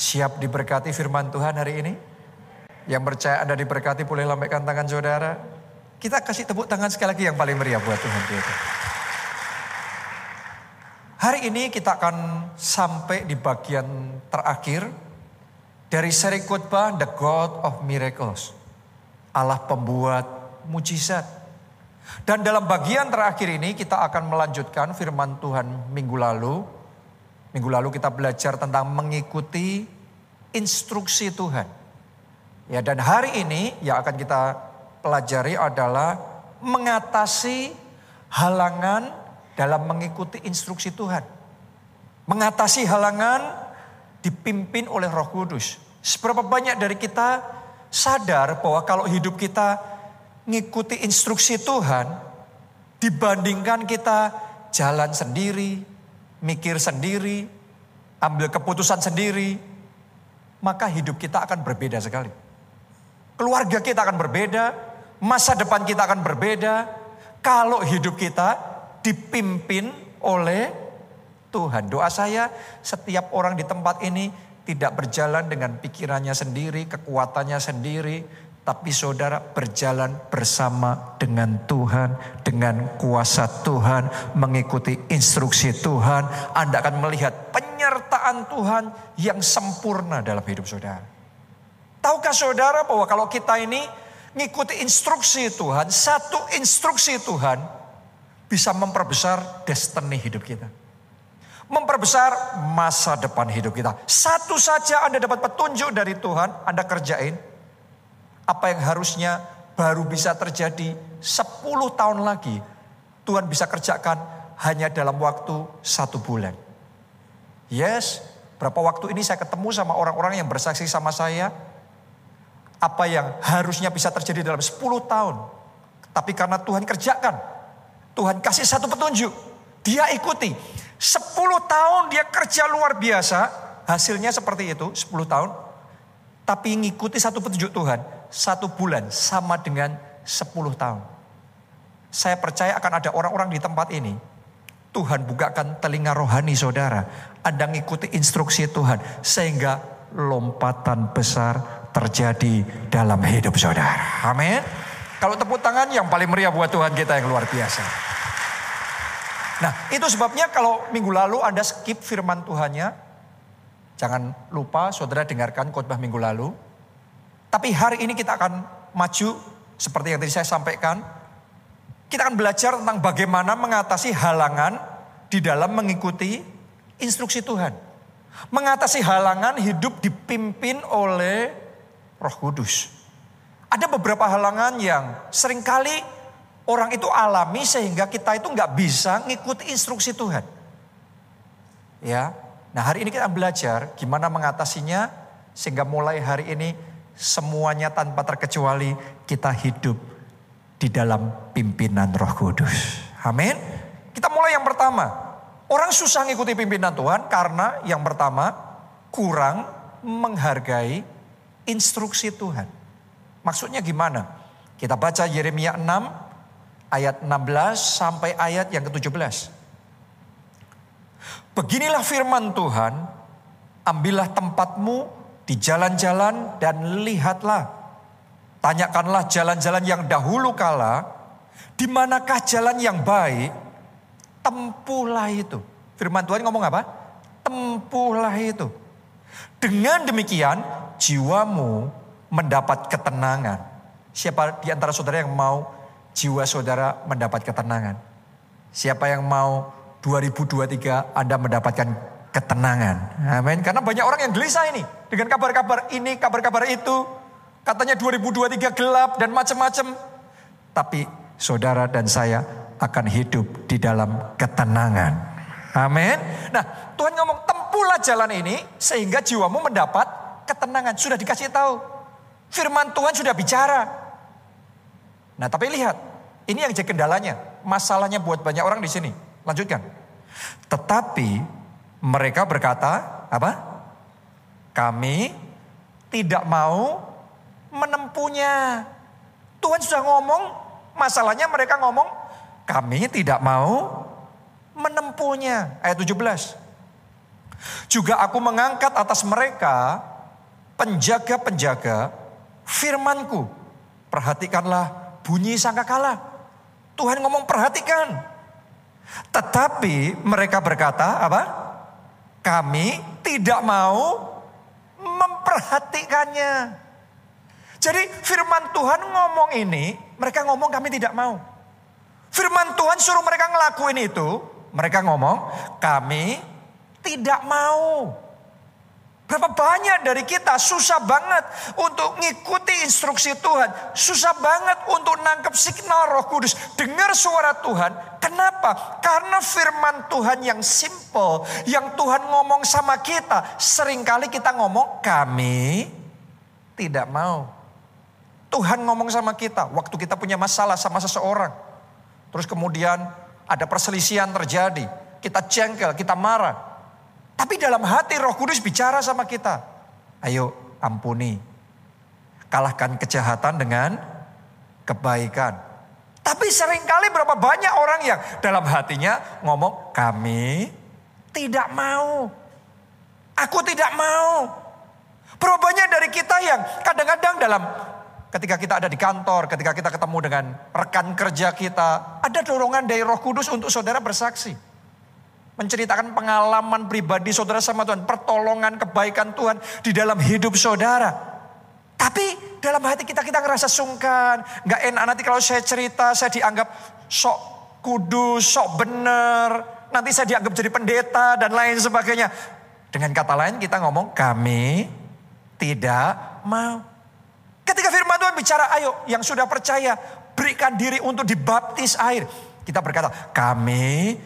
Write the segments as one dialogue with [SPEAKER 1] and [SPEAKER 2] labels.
[SPEAKER 1] Siap diberkati firman Tuhan hari ini? Yang percaya Anda diberkati boleh lambaikan tangan saudara. Kita kasih tepuk tangan sekali lagi yang paling meriah buat Tuhan kita. Hari ini kita akan sampai di bagian terakhir dari seri khotbah The God of Miracles. Allah pembuat mujizat. Dan dalam bagian terakhir ini kita akan melanjutkan firman Tuhan minggu lalu. Minggu lalu kita belajar tentang mengikuti instruksi Tuhan. Ya dan hari ini yang akan kita pelajari adalah mengatasi halangan dalam mengikuti instruksi Tuhan. Mengatasi halangan dipimpin oleh Roh Kudus. Seberapa banyak dari kita sadar bahwa kalau hidup kita ngikuti instruksi Tuhan dibandingkan kita jalan sendiri, mikir sendiri, ambil keputusan sendiri, maka hidup kita akan berbeda sekali. Keluarga kita akan berbeda, masa depan kita akan berbeda kalau hidup kita dipimpin oleh Tuhan. Doa saya setiap orang di tempat ini tidak berjalan dengan pikirannya sendiri, kekuatannya sendiri, tapi saudara berjalan bersama dengan Tuhan, dengan kuasa Tuhan, mengikuti instruksi Tuhan. Anda akan melihat penyertaan Tuhan yang sempurna dalam hidup saudara. Tahukah saudara bahwa kalau kita ini ngikuti instruksi Tuhan, satu instruksi Tuhan, bisa memperbesar destiny hidup kita. Memperbesar masa depan hidup kita. Satu saja Anda dapat petunjuk dari Tuhan, Anda kerjain. Apa yang harusnya baru bisa terjadi 10 tahun lagi. Tuhan bisa kerjakan hanya dalam waktu satu bulan. Yes, berapa waktu ini saya ketemu sama orang-orang yang bersaksi sama saya. Apa yang harusnya bisa terjadi dalam 10 tahun. Tapi karena Tuhan kerjakan, Tuhan kasih satu petunjuk. Dia ikuti. 10 tahun dia kerja luar biasa. Hasilnya seperti itu 10 tahun. Tapi ngikuti satu petunjuk Tuhan. Satu bulan sama dengan 10 tahun. Saya percaya akan ada orang-orang di tempat ini. Tuhan bukakan telinga rohani saudara. Anda ngikuti instruksi Tuhan. Sehingga lompatan besar terjadi dalam hidup saudara. Amin. Kalau tepuk tangan yang paling meriah buat Tuhan kita yang luar biasa. Nah itu sebabnya kalau minggu lalu Anda skip firman Tuhannya. Jangan lupa saudara dengarkan khotbah minggu lalu. Tapi hari ini kita akan maju seperti yang tadi saya sampaikan. Kita akan belajar tentang bagaimana mengatasi halangan di dalam mengikuti instruksi Tuhan. Mengatasi halangan hidup dipimpin oleh Roh Kudus. Ada beberapa halangan yang sering kali orang itu alami sehingga kita itu nggak bisa ngikuti instruksi Tuhan. Ya, nah hari ini kita belajar gimana mengatasinya sehingga mulai hari ini semuanya tanpa terkecuali kita hidup di dalam pimpinan Roh Kudus. Amin. Kita mulai yang pertama. Orang susah ngikuti pimpinan Tuhan karena yang pertama kurang menghargai instruksi Tuhan. Maksudnya gimana? Kita baca Yeremia 6 ayat 16 sampai ayat yang ke-17. Beginilah firman Tuhan, ambillah tempatmu di jalan-jalan dan lihatlah. Tanyakanlah jalan-jalan yang dahulu kala, di manakah jalan yang baik, tempuhlah itu. Firman Tuhan ngomong apa? Tempuhlah itu. Dengan demikian jiwamu mendapat ketenangan. Siapa di antara saudara yang mau jiwa saudara mendapat ketenangan? Siapa yang mau 2023 Anda mendapatkan ketenangan? Amin. Karena banyak orang yang gelisah ini dengan kabar-kabar ini, kabar-kabar itu. Katanya 2023 gelap dan macam-macam. Tapi saudara dan saya akan hidup di dalam ketenangan. Amin. Nah, Tuhan ngomong tempuhlah jalan ini sehingga jiwamu mendapat ketenangan. Sudah dikasih tahu. Firman Tuhan sudah bicara. Nah tapi lihat, ini yang jadi kendalanya. Masalahnya buat banyak orang di sini. Lanjutkan. Tetapi mereka berkata, apa? Kami tidak mau menempuhnya. Tuhan sudah ngomong, masalahnya mereka ngomong, kami tidak mau menempuhnya. Ayat 17. Juga aku mengangkat atas mereka penjaga-penjaga firmanku. Perhatikanlah bunyi sangkakala. Tuhan ngomong perhatikan. Tetapi mereka berkata apa? Kami tidak mau memperhatikannya. Jadi firman Tuhan ngomong ini, mereka ngomong kami tidak mau. Firman Tuhan suruh mereka ngelakuin itu, mereka ngomong kami tidak mau. Berapa banyak dari kita susah banget untuk ngikuti instruksi Tuhan. Susah banget untuk nangkep signal roh kudus. Dengar suara Tuhan. Kenapa? Karena firman Tuhan yang simple. Yang Tuhan ngomong sama kita. Seringkali kita ngomong kami tidak mau. Tuhan ngomong sama kita. Waktu kita punya masalah sama seseorang. Terus kemudian ada perselisihan terjadi. Kita jengkel, kita marah. Tapi dalam hati roh kudus bicara sama kita. Ayo ampuni. Kalahkan kejahatan dengan kebaikan. Tapi sering kali berapa banyak orang yang dalam hatinya ngomong kami tidak mau. Aku tidak mau. Berapa dari kita yang kadang-kadang dalam ketika kita ada di kantor, ketika kita ketemu dengan rekan kerja kita, ada dorongan dari Roh Kudus untuk saudara bersaksi menceritakan pengalaman pribadi saudara sama Tuhan, pertolongan kebaikan Tuhan di dalam hidup saudara. Tapi dalam hati kita kita ngerasa sungkan, nggak enak nanti kalau saya cerita saya dianggap sok kudus, sok bener, nanti saya dianggap jadi pendeta dan lain sebagainya. Dengan kata lain kita ngomong kami tidak mau. Ketika firman Tuhan bicara, ayo yang sudah percaya berikan diri untuk dibaptis air. Kita berkata, kami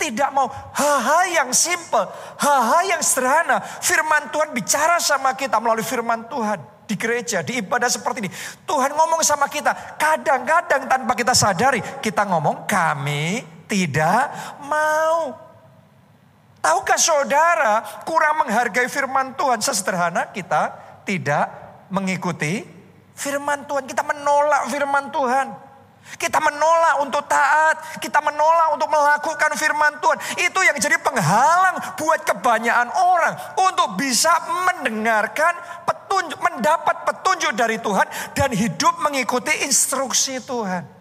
[SPEAKER 1] tidak mau hal-hal yang simple, hal-hal yang sederhana. Firman Tuhan bicara sama kita melalui firman Tuhan di gereja, di ibadah seperti ini. Tuhan ngomong sama kita, kadang-kadang tanpa kita sadari, kita ngomong kami tidak mau. Tahukah saudara kurang menghargai firman Tuhan sesederhana kita tidak mengikuti firman Tuhan. Kita menolak firman Tuhan. Kita menolak untuk taat, kita menolak untuk melakukan firman Tuhan. Itu yang jadi penghalang buat kebanyakan orang untuk bisa mendengarkan petunjuk, mendapat petunjuk dari Tuhan dan hidup mengikuti instruksi Tuhan.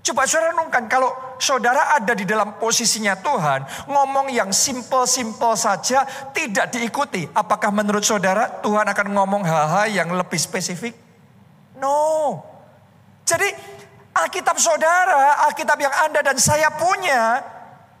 [SPEAKER 1] Coba saudara renungkan kalau saudara ada di dalam posisinya Tuhan, ngomong yang simple-simple saja tidak diikuti. Apakah menurut saudara Tuhan akan ngomong hal-hal yang lebih spesifik? No. Jadi Alkitab saudara, Alkitab yang Anda dan saya punya,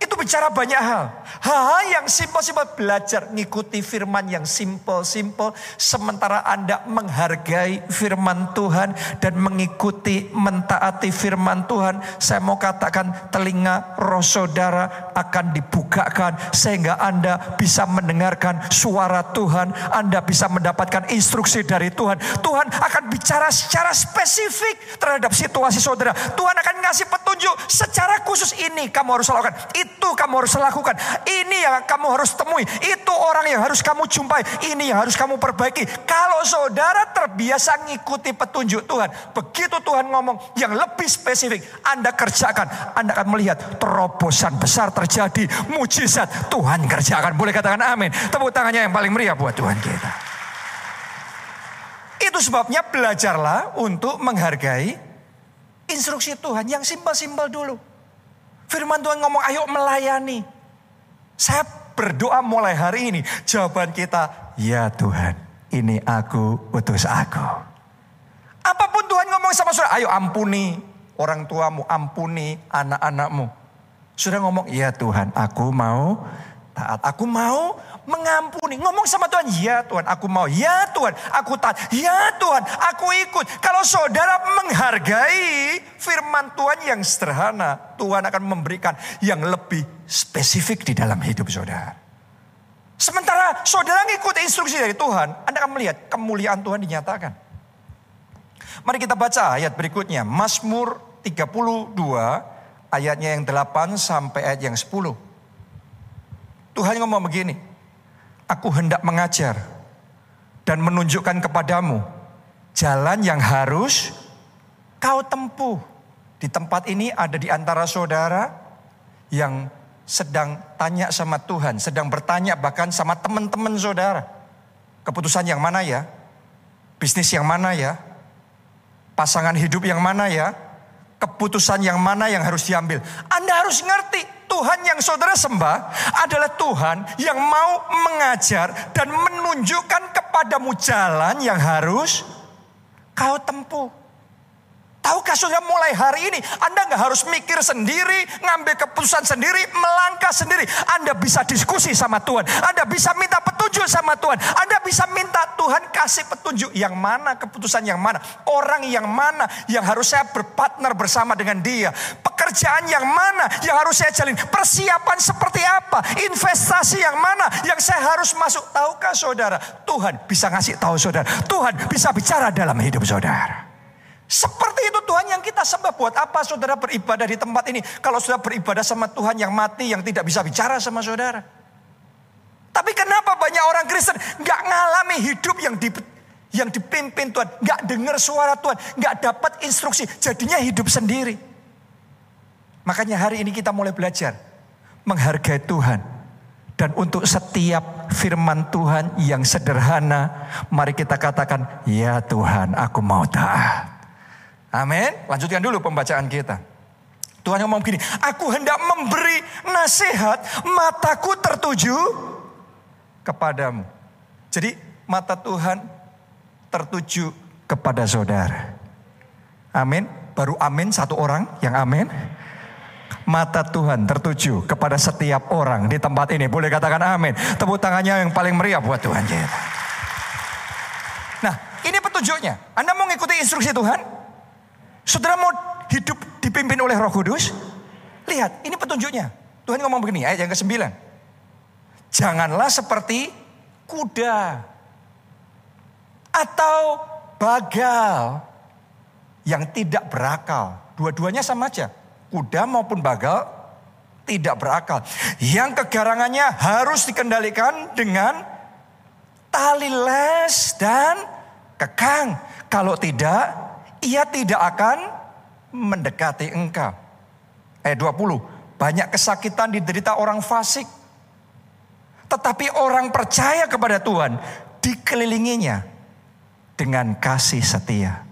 [SPEAKER 1] itu bicara banyak hal. Hal-hal yang simpel-simpel belajar ngikuti firman yang simpel-simpel. Sementara Anda menghargai firman Tuhan dan mengikuti mentaati firman Tuhan. Saya mau katakan telinga roh saudara akan dibukakan. Sehingga Anda bisa mendengarkan suara Tuhan. Anda bisa mendapatkan instruksi dari Tuhan. Tuhan akan bicara secara spesifik terhadap situasi saudara. Tuhan akan ngasih petunjuk secara khusus ini kamu harus lakukan. Itu kamu harus lakukan. Ini yang kamu harus temui. Itu orang yang harus kamu jumpai. Ini yang harus kamu perbaiki. Kalau saudara terbiasa ngikuti petunjuk Tuhan. Begitu Tuhan ngomong yang lebih spesifik. Anda kerjakan. Anda akan melihat terobosan besar terjadi. Mujizat Tuhan kerjakan. Boleh katakan amin. Tepuk tangannya yang paling meriah buat Tuhan kita. Itu sebabnya belajarlah untuk menghargai instruksi Tuhan yang simpel-simpel dulu. Firman Tuhan ngomong ayo melayani. Saya berdoa mulai hari ini. Jawaban kita, ya Tuhan ini aku utus aku. Apa pun Tuhan ngomong sama saudara, ayo ampuni orang tuamu, ampuni anak-anakmu. Sudah ngomong, ya Tuhan aku mau taat. Aku mau mengampuni. Ngomong sama Tuhan, ya Tuhan aku mau, ya Tuhan aku taat, ya Tuhan aku ikut. Kalau saudara menghargai firman Tuhan yang sederhana, Tuhan akan memberikan yang lebih spesifik di dalam hidup saudara. Sementara saudara ngikut instruksi dari Tuhan, Anda akan melihat kemuliaan Tuhan dinyatakan. Mari kita baca ayat berikutnya. Mazmur 32 ayatnya yang 8 sampai ayat yang 10. Tuhan ngomong begini aku hendak mengajar dan menunjukkan kepadamu jalan yang harus kau tempuh. Di tempat ini ada di antara saudara yang sedang tanya sama Tuhan, sedang bertanya bahkan sama teman-teman saudara. Keputusan yang mana ya? Bisnis yang mana ya? Pasangan hidup yang mana ya? Keputusan yang mana yang harus diambil? Anda harus ngerti, Tuhan yang saudara sembah adalah Tuhan yang mau mengajar dan menunjukkan kepadamu jalan yang harus kau tempuh. Tahukah saudara mulai hari ini Anda nggak harus mikir sendiri, ngambil keputusan sendiri, melangkah sendiri. Anda bisa diskusi sama Tuhan. Anda bisa minta petunjuk sama Tuhan. Anda bisa minta Tuhan kasih petunjuk yang mana, keputusan yang mana. Orang yang mana yang harus saya berpartner bersama dengan dia. Pekerjaan yang mana yang harus saya jalin. Persiapan seperti apa. Investasi yang mana yang saya harus masuk. Tahukah saudara, Tuhan bisa ngasih tahu saudara. Tuhan bisa bicara dalam hidup saudara. Seperti itu Tuhan yang kita sembah. Buat apa saudara beribadah di tempat ini? Kalau sudah beribadah sama Tuhan yang mati, yang tidak bisa bicara sama saudara. Tapi kenapa banyak orang Kristen gak ngalami hidup yang di, yang dipimpin Tuhan. Gak dengar suara Tuhan. Gak dapat instruksi. Jadinya hidup sendiri. Makanya hari ini kita mulai belajar. Menghargai Tuhan. Dan untuk setiap firman Tuhan yang sederhana. Mari kita katakan, ya Tuhan aku mau taat. Amin. Lanjutkan dulu pembacaan kita. Tuhan ngomong begini, aku hendak memberi nasihat, mataku tertuju kepadamu. Jadi mata Tuhan tertuju kepada saudara. Amin. Baru amin satu orang yang amin. Mata Tuhan tertuju kepada setiap orang di tempat ini. Boleh katakan amin. Tepuk tangannya yang paling meriah buat Tuhan. Nah ini petunjuknya. Anda mau ngikuti instruksi Tuhan? Saudara mau hidup dipimpin oleh roh kudus? Lihat, ini petunjuknya. Tuhan ngomong begini, ayat yang ke-9. Janganlah seperti kuda atau bagal yang tidak berakal. Dua-duanya sama aja. Kuda maupun bagal tidak berakal. Yang kegarangannya harus dikendalikan dengan tali les dan kekang. Kalau tidak, ia tidak akan mendekati engkau. Eh 20, banyak kesakitan diderita orang fasik. Tetapi orang percaya kepada Tuhan dikelilinginya dengan kasih setia.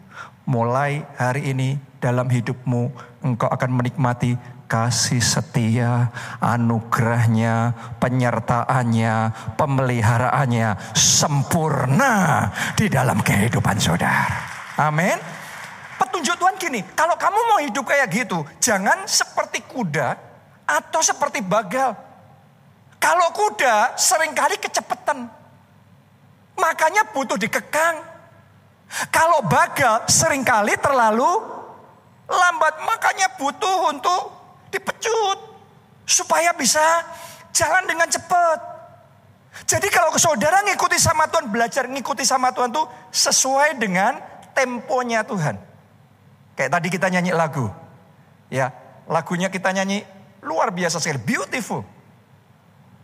[SPEAKER 1] Mulai hari ini dalam hidupmu engkau akan menikmati kasih setia, anugerahnya, penyertaannya, pemeliharaannya sempurna di dalam kehidupan saudara. Amin petunjuk Tuhan gini, kalau kamu mau hidup kayak gitu, jangan seperti kuda atau seperti bagal. Kalau kuda sering kali kecepatan. Makanya butuh dikekang. Kalau bagal sering kali terlalu lambat. Makanya butuh untuk dipecut. Supaya bisa jalan dengan cepat. Jadi kalau saudara ngikuti sama Tuhan, belajar ngikuti sama Tuhan tuh sesuai dengan temponya Tuhan. Kayak tadi kita nyanyi lagu. Ya, lagunya kita nyanyi luar biasa sekali, beautiful.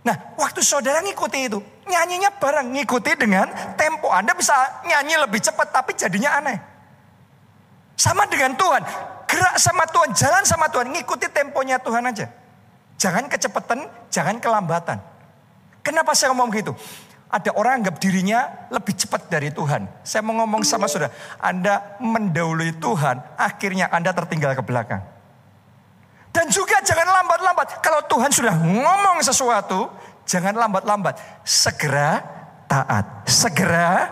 [SPEAKER 1] Nah, waktu saudara ngikuti itu, nyanyinya bareng, ngikuti dengan tempo. Anda bisa nyanyi lebih cepat, tapi jadinya aneh. Sama dengan Tuhan, gerak sama Tuhan, jalan sama Tuhan, ngikuti temponya Tuhan aja. Jangan kecepatan, jangan kelambatan. Kenapa saya ngomong gitu? Ada orang anggap dirinya lebih cepat dari Tuhan. Saya mau ngomong sama saudara, Anda mendahului Tuhan, akhirnya Anda tertinggal ke belakang. Dan juga jangan lambat-lambat. Kalau Tuhan sudah ngomong sesuatu, jangan lambat-lambat. Segera taat, segera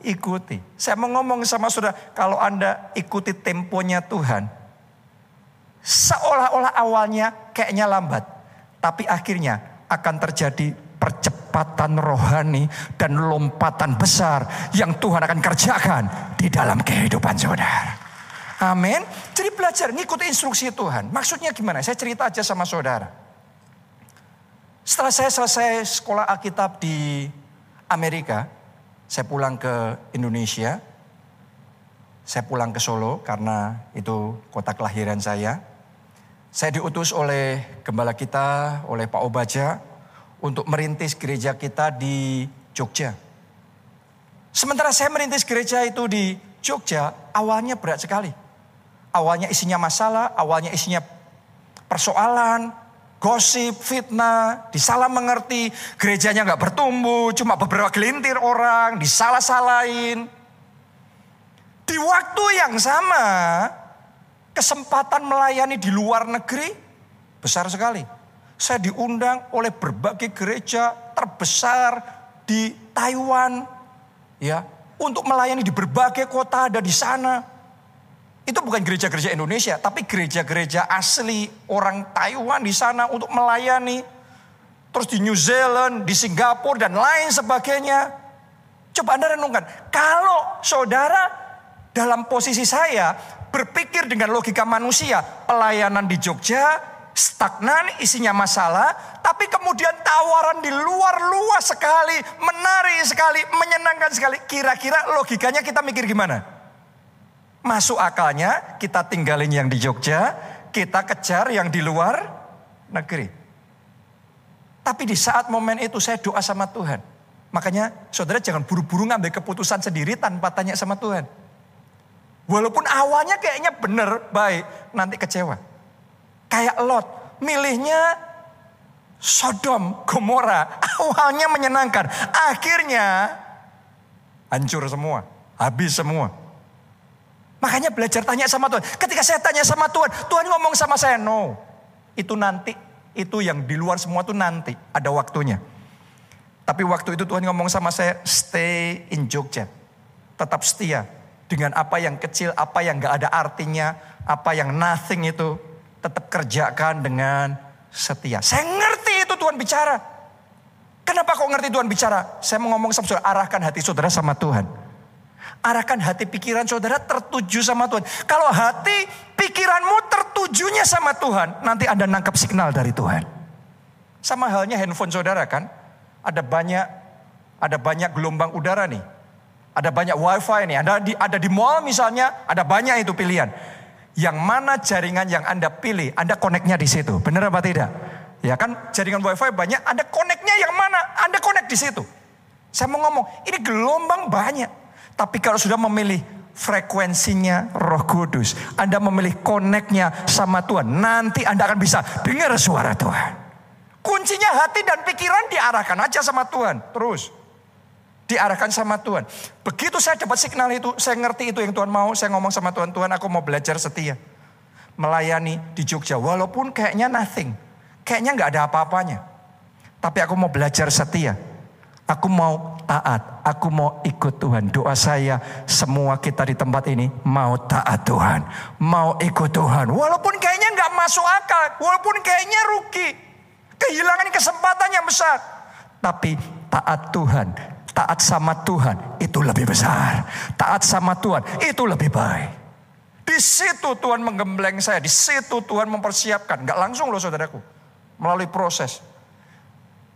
[SPEAKER 1] ikuti. Saya mau ngomong sama saudara, kalau Anda ikuti temponya Tuhan, seolah-olah awalnya kayaknya lambat, tapi akhirnya akan terjadi percepatan rohani dan lompatan besar yang Tuhan akan kerjakan di dalam kehidupan saudara. Amin. Jadi belajar ngikuti instruksi Tuhan. Maksudnya gimana? Saya cerita aja sama saudara. Setelah saya selesai sekolah Alkitab di Amerika, saya pulang ke Indonesia. Saya pulang ke Solo karena itu kota kelahiran saya. Saya diutus oleh gembala kita, oleh Pak Obaja, untuk merintis gereja kita di Jogja. Sementara saya merintis gereja itu di Jogja, awalnya berat sekali. Awalnya isinya masalah, awalnya isinya persoalan, gosip, fitnah, disalah mengerti, gerejanya nggak bertumbuh, cuma beberapa gelintir orang, disalah-salahin. Di waktu yang sama, kesempatan melayani di luar negeri besar sekali. Saya diundang oleh berbagai gereja terbesar di Taiwan, ya, untuk melayani di berbagai kota ada di sana. Itu bukan gereja-gereja Indonesia, tapi gereja-gereja asli orang Taiwan di sana untuk melayani. Terus di New Zealand, di Singapura dan lain sebagainya. Coba Anda renungkan, kalau saudara dalam posisi saya berpikir dengan logika manusia, pelayanan di Jogja stagnan, isinya masalah, tapi kemudian tawaran di luar luas sekali, menarik sekali, menyenangkan sekali. Kira-kira logikanya kita mikir gimana? Masuk akalnya kita tinggalin yang di Jogja, kita kejar yang di luar negeri. Tapi di saat momen itu saya doa sama Tuhan. Makanya saudara jangan buru-buru ngambil keputusan sendiri tanpa tanya sama Tuhan. Walaupun awalnya kayaknya benar, baik, nanti kecewa. Kayak Lot, milihnya Sodom, Gomora. Awalnya menyenangkan, akhirnya hancur semua, habis semua. Makanya belajar tanya sama Tuhan. Ketika saya tanya sama Tuhan, Tuhan ngomong sama saya, no. Itu nanti, itu yang di luar semua itu nanti, ada waktunya. Tapi waktu itu Tuhan ngomong sama saya, stay in Jogja. Tetap setia dengan apa yang kecil, apa yang gak ada artinya, apa yang nothing itu. Tetap kerjakan dengan setia. Saya ngerti itu Tuhan bicara. Kenapa kok ngerti Tuhan bicara? Saya mau ngomong sama saudara, arahkan hati saudara sama Tuhan. Arahkan hati pikiran saudara tertuju sama Tuhan. Kalau hati pikiranmu tertujunya sama Tuhan, nanti Anda nangkap signal dari Tuhan. Sama halnya handphone saudara kan. Ada banyak ada banyak gelombang udara nih. Ada banyak wifi nih. Ada di, ada di mall misalnya, ada banyak itu pilihan. Yang mana jaringan yang Anda pilih, Anda koneknya di situ. Benar apa tidak? Ya kan jaringan wifi banyak, Anda koneknya yang mana? Anda konek di situ. Saya mau ngomong, ini gelombang banyak. Tapi kalau sudah memilih frekuensinya roh kudus. Anda memilih koneknya sama Tuhan. Nanti Anda akan bisa dengar suara Tuhan. Kuncinya hati dan pikiran diarahkan aja sama Tuhan. Terus. Diarahkan sama Tuhan. Begitu saya dapat signal itu, saya ngerti itu yang Tuhan mau. Saya ngomong sama Tuhan, Tuhan aku mau belajar setia. Melayani di Jogja. Walaupun kayaknya nothing. Kayaknya nggak ada apa-apanya. Tapi aku mau belajar setia. Aku mau taat, aku mau ikut Tuhan. Doa saya semua kita di tempat ini mau taat Tuhan, mau ikut Tuhan. Walaupun kayaknya nggak masuk akal, walaupun kayaknya rugi, kehilangan kesempatan yang besar. Tapi taat Tuhan, taat sama Tuhan itu lebih besar. Taat sama Tuhan itu lebih baik. Di situ Tuhan menggembleng saya, di situ Tuhan mempersiapkan. Nggak langsung loh saudaraku, melalui proses.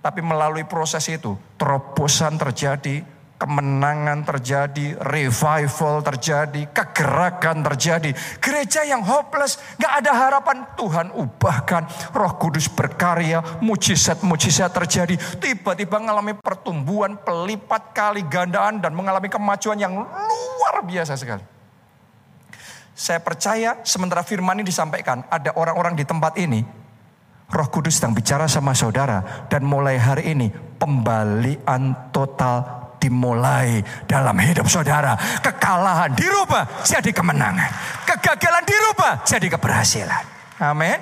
[SPEAKER 1] Tapi melalui proses itu terobosan terjadi, kemenangan terjadi, revival terjadi, kegerakan terjadi. Gereja yang hopeless, gak ada harapan. Tuhan ubahkan, roh kudus berkarya, mujizat-mujizat terjadi. Tiba-tiba mengalami pertumbuhan, pelipat kali gandaan dan mengalami kemajuan yang luar biasa sekali. Saya percaya sementara firman ini disampaikan, ada orang-orang di tempat ini Roh Kudus sedang bicara sama saudara dan mulai hari ini pembalian total dimulai dalam hidup saudara. Kekalahan dirubah jadi kemenangan. Kegagalan dirubah jadi keberhasilan. Amin.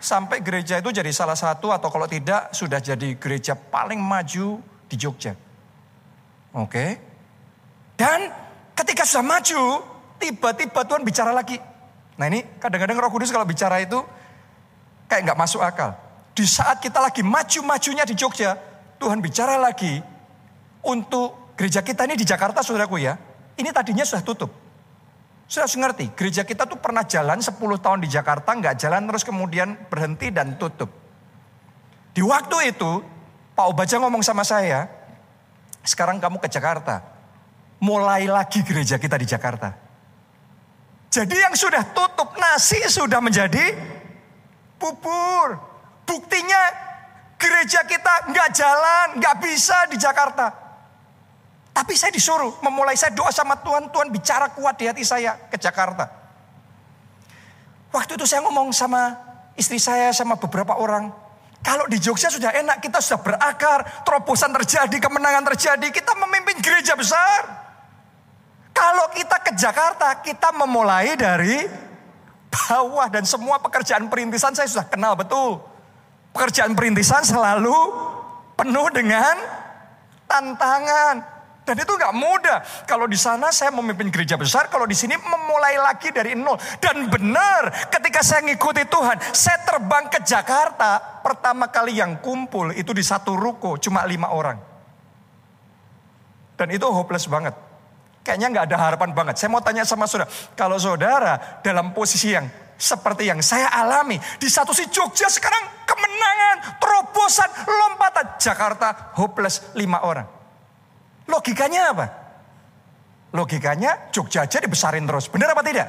[SPEAKER 1] Sampai gereja itu jadi salah satu atau kalau tidak sudah jadi gereja paling maju di Jogja. Oke. Dan ketika sudah maju, tiba-tiba Tuhan bicara lagi. Nah ini kadang-kadang roh kudus kalau bicara itu kayak nggak masuk akal. Di saat kita lagi maju-majunya di Jogja, Tuhan bicara lagi untuk gereja kita ini di Jakarta saudaraku ya. Ini tadinya sudah tutup. Sudah harus gereja kita tuh pernah jalan 10 tahun di Jakarta, nggak jalan terus kemudian berhenti dan tutup. Di waktu itu, Pak Obaja ngomong sama saya, sekarang kamu ke Jakarta. Mulai lagi gereja kita di Jakarta. Jadi yang sudah tutup, nasi sudah menjadi bubur. Buktinya gereja kita nggak jalan, nggak bisa di Jakarta. Tapi saya disuruh memulai saya doa sama Tuhan, Tuhan bicara kuat di hati saya ke Jakarta. Waktu itu saya ngomong sama istri saya sama beberapa orang, Kalau di Jogja sudah enak, kita sudah berakar, terobosan terjadi, kemenangan terjadi, kita memimpin gereja besar. Kalau kita ke Jakarta, kita memulai dari bawah dan semua pekerjaan perintisan saya sudah kenal betul. Pekerjaan perintisan selalu penuh dengan tantangan. Dan itu nggak mudah. Kalau di sana saya memimpin gereja besar, kalau di sini memulai lagi dari nol. Dan benar, ketika saya ngikuti Tuhan, saya terbang ke Jakarta. Pertama kali yang kumpul itu di satu ruko, cuma lima orang. Dan itu hopeless banget. Kayaknya nggak ada harapan banget. Saya mau tanya sama saudara, kalau saudara dalam posisi yang seperti yang saya alami. Di satu sisi Jogja sekarang kemenangan, terobosan, lompatan. Jakarta hopeless lima orang. Logikanya apa? Logikanya Jogja aja dibesarin terus. Benar apa tidak?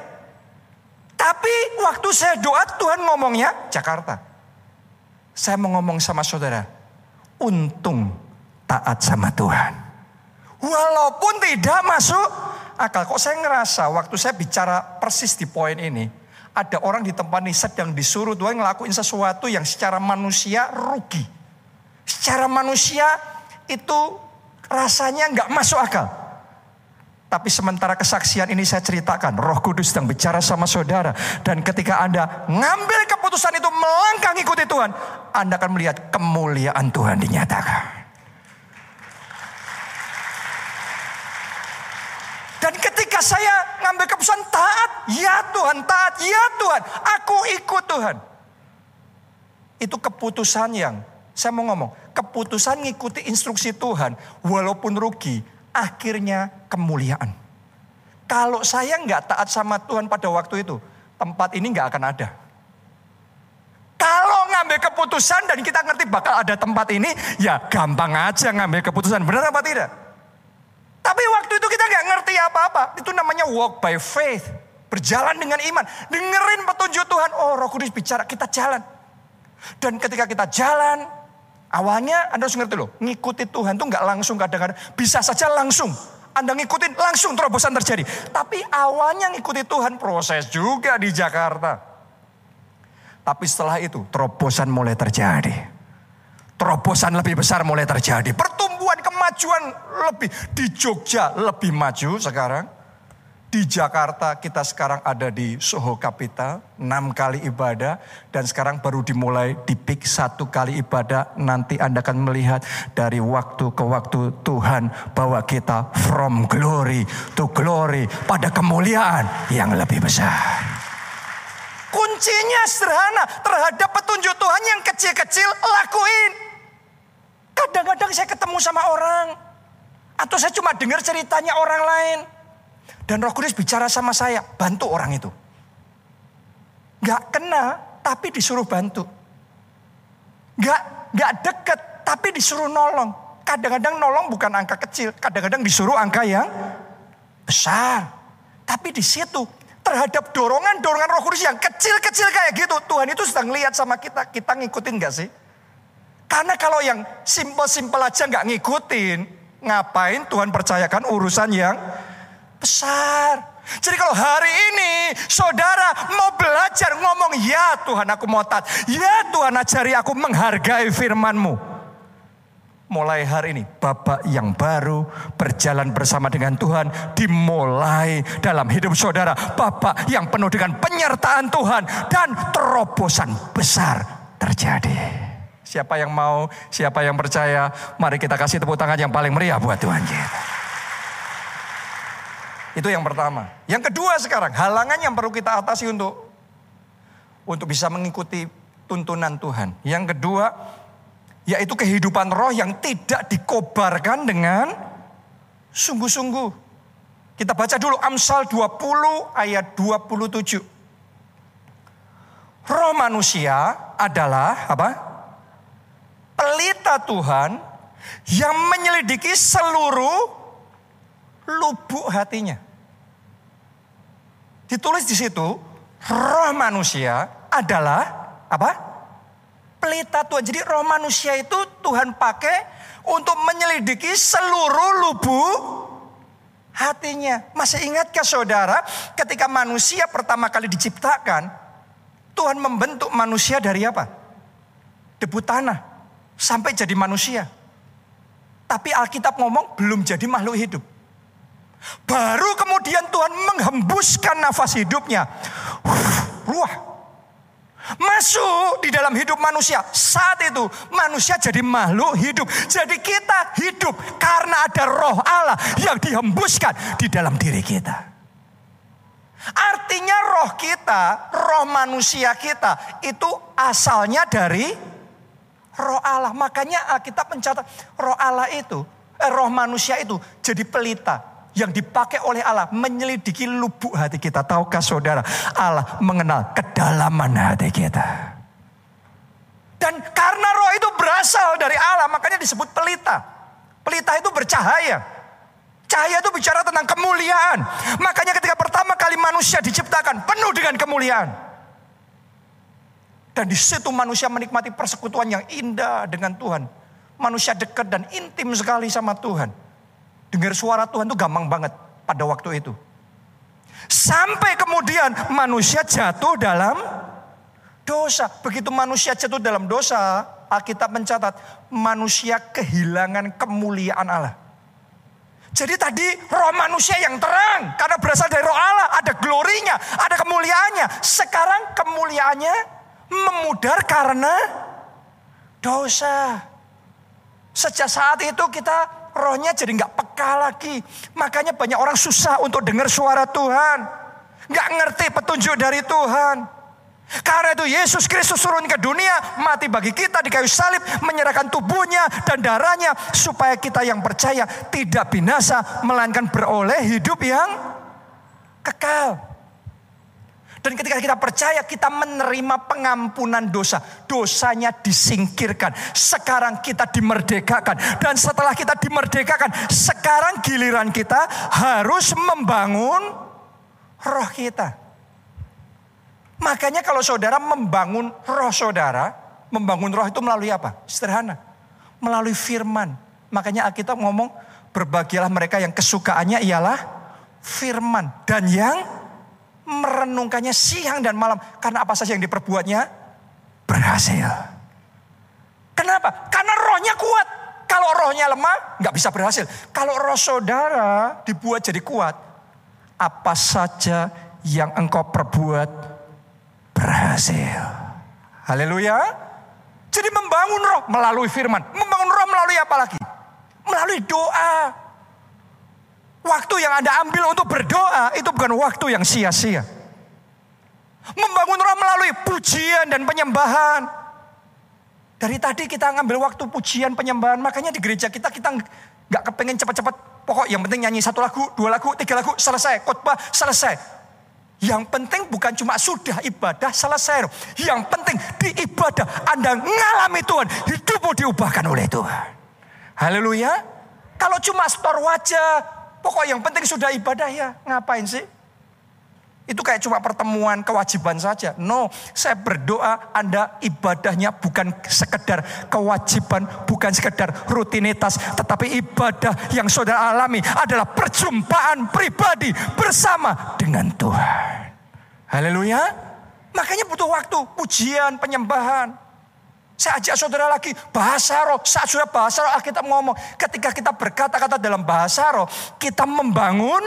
[SPEAKER 1] Tapi waktu saya doa Tuhan ngomongnya Jakarta. Saya mau ngomong sama saudara. Untung taat sama Tuhan. Walaupun tidak masuk akal. Kok saya ngerasa waktu saya bicara persis di poin ini. Ada orang di tempat ini sedang disuruh Tuhan ngelakuin sesuatu yang secara manusia rugi. Secara manusia itu rasanya nggak masuk akal. Tapi sementara kesaksian ini saya ceritakan, Roh Kudus sedang bicara sama saudara. Dan ketika Anda ngambil keputusan itu melangkah ikuti Tuhan, Anda akan melihat kemuliaan Tuhan dinyatakan. Dan ketika saya ngambil keputusan taat, ya Tuhan, taat, ya Tuhan, aku ikut Tuhan. Itu keputusan yang saya mau ngomong, keputusan ngikuti instruksi Tuhan, walaupun rugi, akhirnya kemuliaan. Kalau saya nggak taat sama Tuhan pada waktu itu, tempat ini nggak akan ada. Kalau ngambil keputusan dan kita ngerti bakal ada tempat ini, ya gampang aja ngambil keputusan. Benar apa tidak? Tapi waktu itu kita nggak ngerti apa-apa. Itu namanya walk by faith. Berjalan dengan iman. Dengerin petunjuk Tuhan. Oh roh kudus bicara, kita jalan. Dan ketika kita jalan, Awalnya Anda harus ngerti loh, ngikuti Tuhan tuh nggak langsung kadang-kadang. Bisa saja langsung. Anda ngikutin langsung terobosan terjadi. Tapi awalnya ngikuti Tuhan proses juga di Jakarta. Tapi setelah itu terobosan mulai terjadi. Terobosan lebih besar mulai terjadi. Pertumbuhan kemajuan lebih di Jogja lebih maju sekarang di Jakarta kita sekarang ada di Soho Capital, enam kali ibadah. Dan sekarang baru dimulai di PIK satu kali ibadah. Nanti Anda akan melihat dari waktu ke waktu Tuhan bawa kita from glory to glory. Pada kemuliaan yang lebih besar. Kuncinya sederhana terhadap petunjuk Tuhan yang kecil-kecil lakuin. Kadang-kadang saya ketemu sama orang. Atau saya cuma dengar ceritanya orang lain dan roh kudus bicara sama saya, bantu orang itu. Gak kenal, tapi disuruh bantu. Gak, gak deket, tapi disuruh nolong. Kadang-kadang nolong bukan angka kecil, kadang-kadang disuruh angka yang besar. Tapi di situ terhadap dorongan-dorongan roh kudus yang kecil-kecil kayak gitu. Tuhan itu sedang lihat sama kita, kita ngikutin gak sih? Karena kalau yang simple-simple aja gak ngikutin, ngapain Tuhan percayakan urusan yang besar. Jadi kalau hari ini saudara mau belajar ngomong, ya Tuhan aku mau taat. Ya Tuhan ajari aku menghargai firmanmu. Mulai hari ini Bapak yang baru berjalan bersama dengan Tuhan dimulai dalam hidup saudara. Bapak yang penuh dengan penyertaan Tuhan dan terobosan besar terjadi. Siapa yang mau, siapa yang percaya, mari kita kasih tepuk tangan yang paling meriah buat Tuhan kita. Itu yang pertama. Yang kedua sekarang, halangan yang perlu kita atasi untuk untuk bisa mengikuti tuntunan Tuhan. Yang kedua, yaitu kehidupan roh yang tidak dikobarkan dengan sungguh-sungguh. Kita baca dulu Amsal 20 ayat 27. Roh manusia adalah apa? Pelita Tuhan yang menyelidiki seluruh lubuk hatinya. Ditulis di situ, roh manusia adalah apa? Pelita Tuhan. Jadi roh manusia itu Tuhan pakai untuk menyelidiki seluruh lubuk hatinya. Masih ingatkah saudara ketika manusia pertama kali diciptakan, Tuhan membentuk manusia dari apa? debu tanah sampai jadi manusia. Tapi Alkitab ngomong belum jadi makhluk hidup. Baru kemudian Tuhan menghembuskan nafas hidupnya. Ruah. Masuk di dalam hidup manusia. Saat itu manusia jadi makhluk hidup. Jadi kita hidup karena ada roh Allah yang dihembuskan di dalam diri kita. Artinya roh kita, roh manusia kita itu asalnya dari roh Allah. Makanya kita mencatat roh Allah itu, eh, roh manusia itu jadi pelita yang dipakai oleh Allah menyelidiki lubuk hati kita. Tahukah saudara, Allah mengenal kedalaman hati kita. Dan karena roh itu berasal dari Allah, makanya disebut pelita. Pelita itu bercahaya. Cahaya itu bicara tentang kemuliaan. Makanya ketika pertama kali manusia diciptakan penuh dengan kemuliaan. Dan di situ manusia menikmati persekutuan yang indah dengan Tuhan. Manusia dekat dan intim sekali sama Tuhan. Dengar suara Tuhan itu gampang banget pada waktu itu. Sampai kemudian manusia jatuh dalam dosa. Begitu manusia jatuh dalam dosa, Alkitab mencatat manusia kehilangan kemuliaan Allah. Jadi tadi roh manusia yang terang karena berasal dari roh Allah, ada glorinya, ada kemuliaannya. Sekarang kemuliaannya memudar karena dosa. Sejak saat itu kita rohnya jadi nggak peka lagi. Makanya banyak orang susah untuk dengar suara Tuhan. Nggak ngerti petunjuk dari Tuhan. Karena itu Yesus Kristus turun ke dunia, mati bagi kita di kayu salib, menyerahkan tubuhnya dan darahnya supaya kita yang percaya tidak binasa melainkan beroleh hidup yang kekal. Dan ketika kita percaya kita menerima pengampunan dosa. Dosanya disingkirkan. Sekarang kita dimerdekakan. Dan setelah kita dimerdekakan. Sekarang giliran kita harus membangun roh kita. Makanya kalau saudara membangun roh saudara, membangun roh itu melalui apa? Sederhana. Melalui firman. Makanya Alkitab ngomong, berbahagialah mereka yang kesukaannya ialah firman. Dan yang merenungkannya siang dan malam. Karena apa saja yang diperbuatnya berhasil. Kenapa? Karena rohnya kuat. Kalau rohnya lemah, nggak bisa berhasil. Kalau roh saudara dibuat jadi kuat, apa saja yang engkau perbuat berhasil. Haleluya. Jadi membangun roh melalui firman. Membangun roh melalui apa lagi? Melalui doa. Waktu yang Anda ambil untuk berdoa itu bukan waktu yang sia-sia. Membangun roh melalui pujian dan penyembahan. Dari tadi kita ngambil waktu pujian penyembahan. Makanya di gereja kita kita nggak kepengen cepat-cepat. Pokok yang penting nyanyi satu lagu, dua lagu, tiga lagu, selesai. Khotbah selesai. Yang penting bukan cuma sudah ibadah selesai. Yang penting di ibadah Anda mengalami Tuhan. Hidupmu diubahkan oleh Tuhan. Haleluya. Kalau cuma store wajah. Pokok yang penting sudah ibadah ya. Ngapain sih? Itu kayak cuma pertemuan kewajiban saja. No, saya berdoa Anda ibadahnya bukan sekedar kewajiban, bukan sekedar rutinitas, tetapi ibadah yang saudara alami adalah perjumpaan pribadi bersama dengan Tuhan. Haleluya. Makanya butuh waktu, pujian, penyembahan. Saya ajak saudara lagi, bahasa roh. Saat sudah bahasa roh, kita ngomong. Ketika kita berkata-kata dalam bahasa roh, kita membangun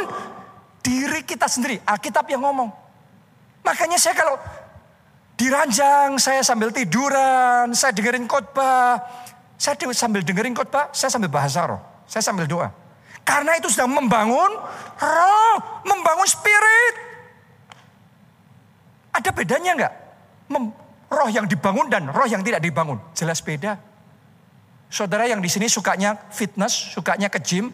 [SPEAKER 1] diri kita sendiri. Alkitab yang ngomong. Makanya saya kalau diranjang, saya sambil tiduran, saya dengerin khotbah, saya sambil dengerin khotbah, saya sambil bahasa roh, saya sambil doa. Karena itu sedang membangun roh, membangun spirit. Ada bedanya enggak? Mem roh yang dibangun dan roh yang tidak dibangun. Jelas beda. Saudara yang di sini sukanya fitness, sukanya ke gym,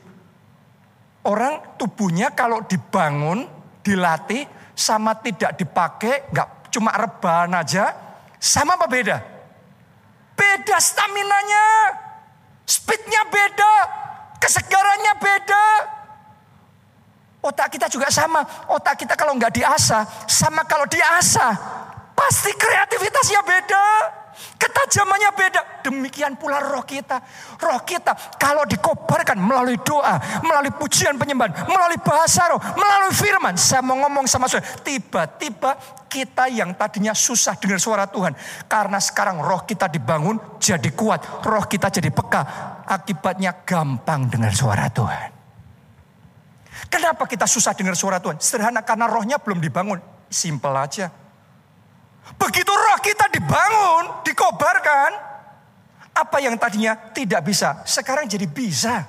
[SPEAKER 1] Orang tubuhnya kalau dibangun, dilatih, sama tidak dipakai, nggak cuma rebahan aja, sama apa beda? Beda staminanya, speednya beda, kesegarannya beda. Otak kita juga sama, otak kita kalau nggak diasah, sama kalau diasah, pasti kreativitasnya beda. Ketajamannya beda. Demikian pula roh kita. Roh kita kalau dikobarkan melalui doa, melalui pujian penyembahan, melalui bahasa roh, melalui firman. Saya mau ngomong sama saudara. Tiba-tiba kita yang tadinya susah dengar suara Tuhan. Karena sekarang roh kita dibangun jadi kuat. Roh kita jadi peka. Akibatnya gampang dengar suara Tuhan. Kenapa kita susah dengar suara Tuhan? Sederhana karena rohnya belum dibangun. Simple aja. Begitu roh kita dibangun, dikobarkan, apa yang tadinya tidak bisa, sekarang jadi bisa.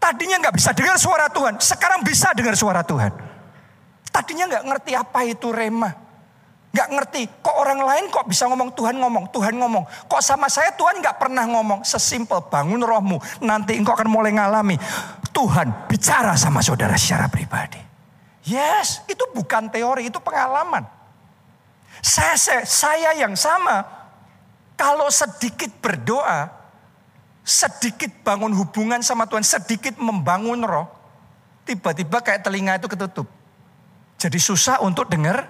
[SPEAKER 1] Tadinya nggak bisa dengar suara Tuhan, sekarang bisa dengar suara Tuhan. Tadinya nggak ngerti apa itu rema. Nggak ngerti, kok orang lain kok bisa ngomong Tuhan ngomong, Tuhan ngomong. Kok sama saya Tuhan nggak pernah ngomong. Sesimpel bangun rohmu, nanti engkau akan mulai ngalami. Tuhan bicara sama saudara secara pribadi. Yes, itu bukan teori, itu pengalaman. Saya, saya, saya yang sama, kalau sedikit berdoa, sedikit bangun hubungan sama Tuhan, sedikit membangun roh, tiba-tiba kayak telinga itu ketutup. Jadi susah untuk dengar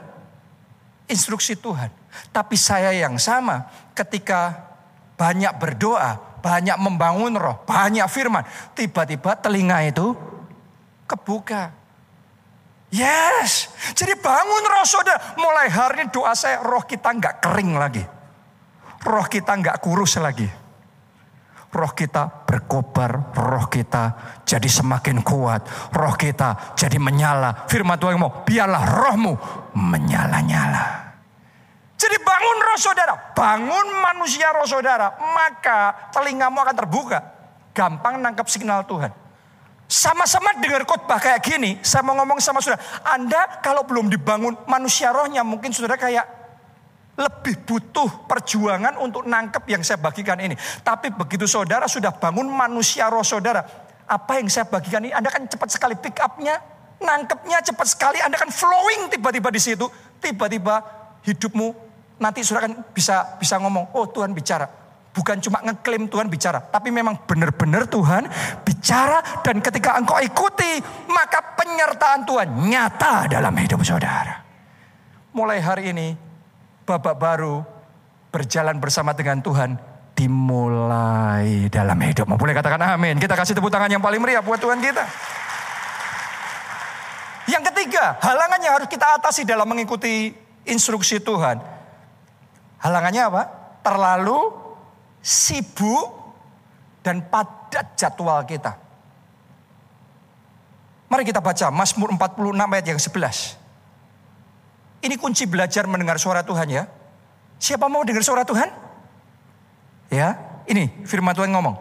[SPEAKER 1] instruksi Tuhan. Tapi saya yang sama ketika banyak berdoa, banyak membangun roh, banyak firman. Tiba-tiba telinga itu kebuka. Yes, jadi bangun roh saudara. Mulai hari ini doa saya roh kita nggak kering lagi. Roh kita nggak kurus lagi. Roh kita berkobar, roh kita jadi semakin kuat. Roh kita jadi menyala. Firman Tuhan mau, biarlah rohmu menyala-nyala. Jadi bangun roh saudara, bangun manusia roh saudara, maka telingamu akan terbuka. Gampang nangkap signal Tuhan. Sama-sama dengar khotbah kayak gini, saya mau ngomong sama saudara, Anda kalau belum dibangun manusia rohnya mungkin saudara kayak lebih butuh perjuangan untuk nangkep yang saya bagikan ini. Tapi begitu saudara sudah bangun manusia roh saudara, apa yang saya bagikan ini Anda kan cepat sekali pick upnya, nangkepnya cepat sekali, Anda kan flowing tiba-tiba di situ, tiba-tiba hidupmu nanti saudara kan bisa bisa ngomong, oh Tuhan bicara. Bukan cuma ngeklaim Tuhan bicara, tapi memang benar-benar Tuhan bicara dan ketika engkau ikuti, maka penyertaan Tuhan nyata dalam hidup saudara. Mulai hari ini, babak baru berjalan bersama dengan Tuhan dimulai dalam hidup. Boleh katakan amin. Kita kasih tepuk tangan yang paling meriah buat Tuhan kita. Yang ketiga, halangan yang harus kita atasi dalam mengikuti instruksi Tuhan Halangannya apa? Terlalu sibuk dan padat jadwal kita. Mari kita baca Mazmur 46 ayat yang 11. Ini kunci belajar mendengar suara Tuhan ya. Siapa mau dengar suara Tuhan? Ya, ini firman Tuhan ngomong.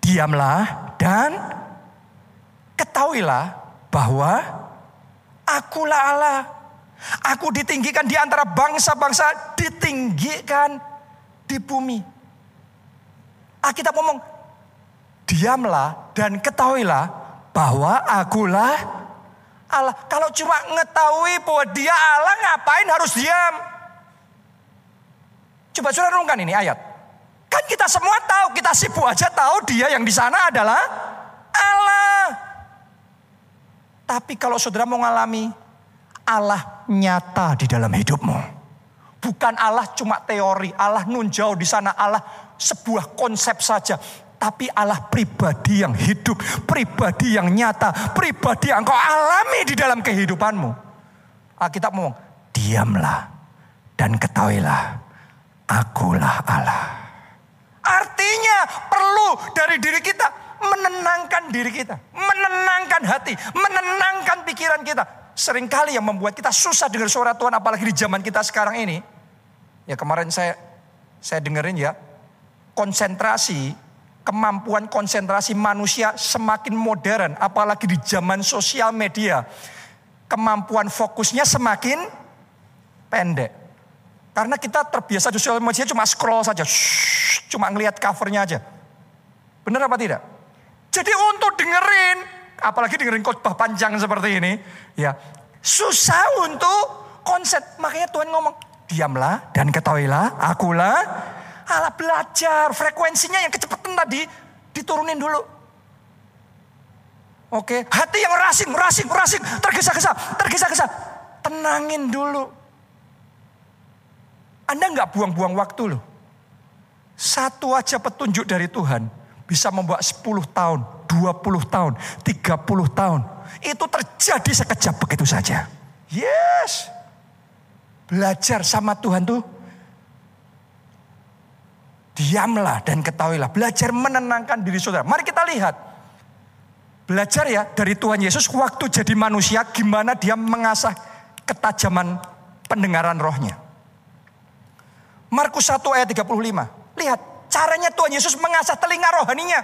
[SPEAKER 1] Diamlah dan ketahuilah bahwa akulah Allah Aku ditinggikan di antara bangsa-bangsa, ditinggikan di bumi. Alkitab ngomong, diamlah dan ketahuilah bahwa akulah Allah. Kalau cuma ngetahui bahwa dia Allah, ngapain harus diam? Coba saudara renungkan ini ayat. Kan kita semua tahu, kita sibuk aja tahu dia yang di sana adalah Allah. Tapi kalau saudara mau ngalami Allah nyata di dalam hidupmu. Bukan Allah cuma teori, Allah nun jauh di sana, Allah sebuah konsep saja. Tapi Allah pribadi yang hidup, pribadi yang nyata, pribadi yang kau alami di dalam kehidupanmu. Alkitab ngomong, diamlah dan ketahuilah, akulah Allah. Artinya perlu dari diri kita menenangkan diri kita, menenangkan hati, menenangkan pikiran kita sering kali yang membuat kita susah dengar suara Tuhan apalagi di zaman kita sekarang ini. Ya kemarin saya saya dengerin ya, konsentrasi, kemampuan konsentrasi manusia semakin modern apalagi di zaman sosial media. Kemampuan fokusnya semakin pendek. Karena kita terbiasa di sosial media cuma scroll saja, shh, cuma ngelihat covernya aja. Benar apa tidak? Jadi untuk dengerin apalagi dengerin khotbah panjang seperti ini, ya susah untuk konsep. Makanya Tuhan ngomong, diamlah dan ketahuilah, akulah Allah belajar frekuensinya yang kecepatan tadi diturunin dulu. Oke, hati yang rasing, rasing, rasing, tergesa-gesa, tergesa-gesa. Tenangin dulu. Anda nggak buang-buang waktu loh. Satu aja petunjuk dari Tuhan bisa membuat 10 tahun, 20 tahun, 30 tahun. Itu terjadi sekejap begitu saja. Yes. Belajar sama Tuhan tuh diamlah dan ketahuilah. Belajar menenangkan diri saudara. Mari kita lihat. Belajar ya dari Tuhan Yesus waktu jadi manusia gimana dia mengasah ketajaman pendengaran rohnya. Markus 1 ayat 35. Lihat caranya Tuhan Yesus mengasah telinga rohaninya.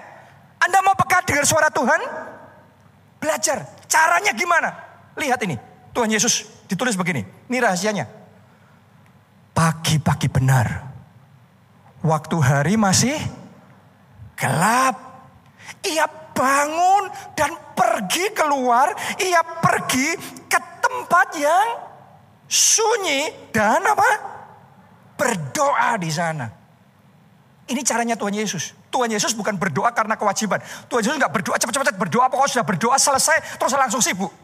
[SPEAKER 1] Anda mau peka dengar suara Tuhan? Belajar. Caranya gimana? Lihat ini. Tuhan Yesus ditulis begini. Ini rahasianya. Pagi-pagi benar Waktu hari masih gelap. Ia bangun dan pergi keluar. Ia pergi ke tempat yang sunyi dan apa? Berdoa di sana. Ini caranya Tuhan Yesus. Tuhan Yesus bukan berdoa karena kewajiban. Tuhan Yesus nggak berdoa cepat-cepat berdoa pokoknya sudah berdoa selesai terus langsung sibuk.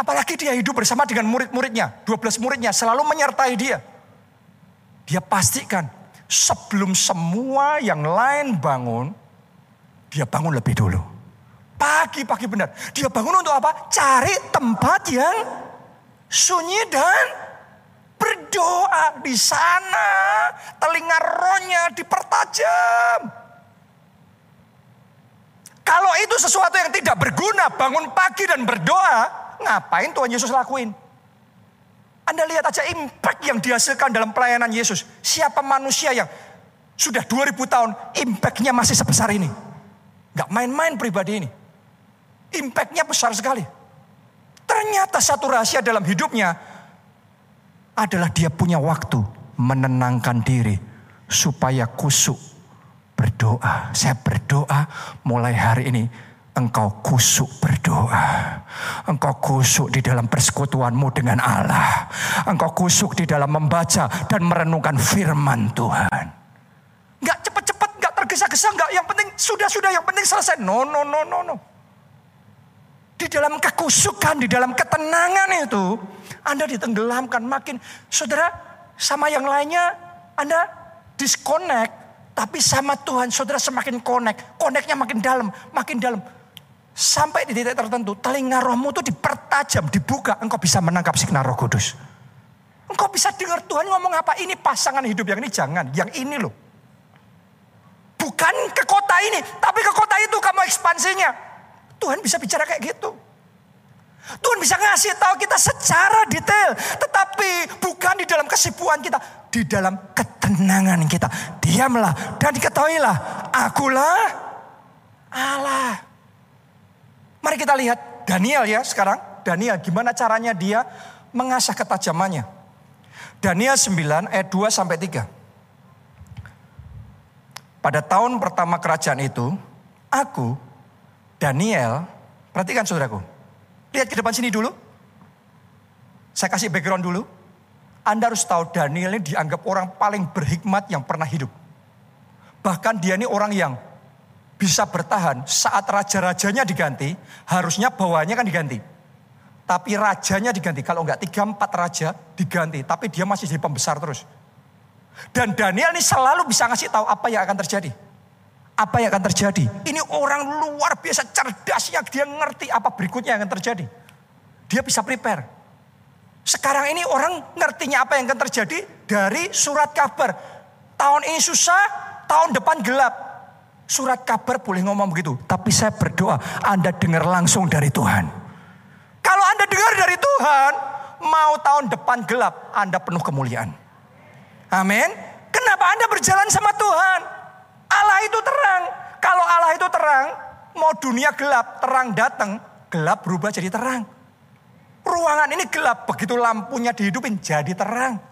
[SPEAKER 1] Apalagi dia hidup bersama dengan murid-muridnya, 12 muridnya selalu menyertai dia. Dia pastikan sebelum semua yang lain bangun, dia bangun lebih dulu. Pagi-pagi benar. Dia bangun untuk apa? Cari tempat yang sunyi dan berdoa di sana. Telinga rohnya dipertajam. Kalau itu sesuatu yang tidak berguna, bangun pagi dan berdoa, Ngapain Tuhan Yesus lakuin? Anda lihat aja impact yang dihasilkan dalam pelayanan Yesus. Siapa manusia yang sudah 2000 tahun impactnya masih sebesar ini. Gak main-main pribadi ini. Impactnya besar sekali. Ternyata satu rahasia dalam hidupnya adalah dia punya waktu menenangkan diri supaya kusuk berdoa. Saya berdoa mulai hari ini engkau kusuk berdoa. Engkau kusuk di dalam persekutuanmu dengan Allah. Engkau kusuk di dalam membaca dan merenungkan firman Tuhan. Enggak cepat-cepat, enggak tergesa-gesa, enggak yang penting sudah-sudah, yang penting selesai. No, no, no, no, no. Di dalam kekusukan, di dalam ketenangan itu, Anda ditenggelamkan makin. Saudara, sama yang lainnya, Anda disconnect. Tapi sama Tuhan, saudara semakin connect. Connectnya makin dalam, makin dalam Sampai di titik tertentu, telinga rohmu itu dipertajam, dibuka. Engkau bisa menangkap signal roh kudus. Engkau bisa dengar Tuhan ngomong apa. Ini pasangan hidup yang ini jangan. Yang ini loh. Bukan ke kota ini. Tapi ke kota itu kamu ekspansinya. Tuhan bisa bicara kayak gitu. Tuhan bisa ngasih tahu kita secara detail. Tetapi bukan di dalam kesibukan kita. Di dalam ketenangan kita. Diamlah dan diketahuilah. Akulah Allah. Mari kita lihat Daniel ya sekarang. Daniel gimana caranya dia mengasah ketajamannya. Daniel 9 ayat 2 sampai 3. Pada tahun pertama kerajaan itu, aku Daniel, perhatikan saudaraku. Lihat ke depan sini dulu. Saya kasih background dulu. Anda harus tahu Daniel ini dianggap orang paling berhikmat yang pernah hidup. Bahkan dia ini orang yang bisa bertahan saat raja-rajanya diganti, harusnya bawahnya kan diganti. Tapi rajanya diganti, kalau enggak tiga empat raja diganti, tapi dia masih jadi pembesar terus. Dan Daniel ini selalu bisa ngasih tahu apa yang akan terjadi. Apa yang akan terjadi. Ini orang luar biasa cerdasnya, dia ngerti apa berikutnya yang akan terjadi. Dia bisa prepare. Sekarang ini orang ngertinya apa yang akan terjadi dari surat kabar. Tahun ini susah, tahun depan gelap Surat kabar boleh ngomong begitu. Tapi saya berdoa Anda dengar langsung dari Tuhan. Kalau Anda dengar dari Tuhan, mau tahun depan gelap, Anda penuh kemuliaan. Amin. Kenapa Anda berjalan sama Tuhan? Allah itu terang. Kalau Allah itu terang, mau dunia gelap, terang datang, gelap berubah jadi terang. Ruangan ini gelap, begitu lampunya dihidupin jadi terang.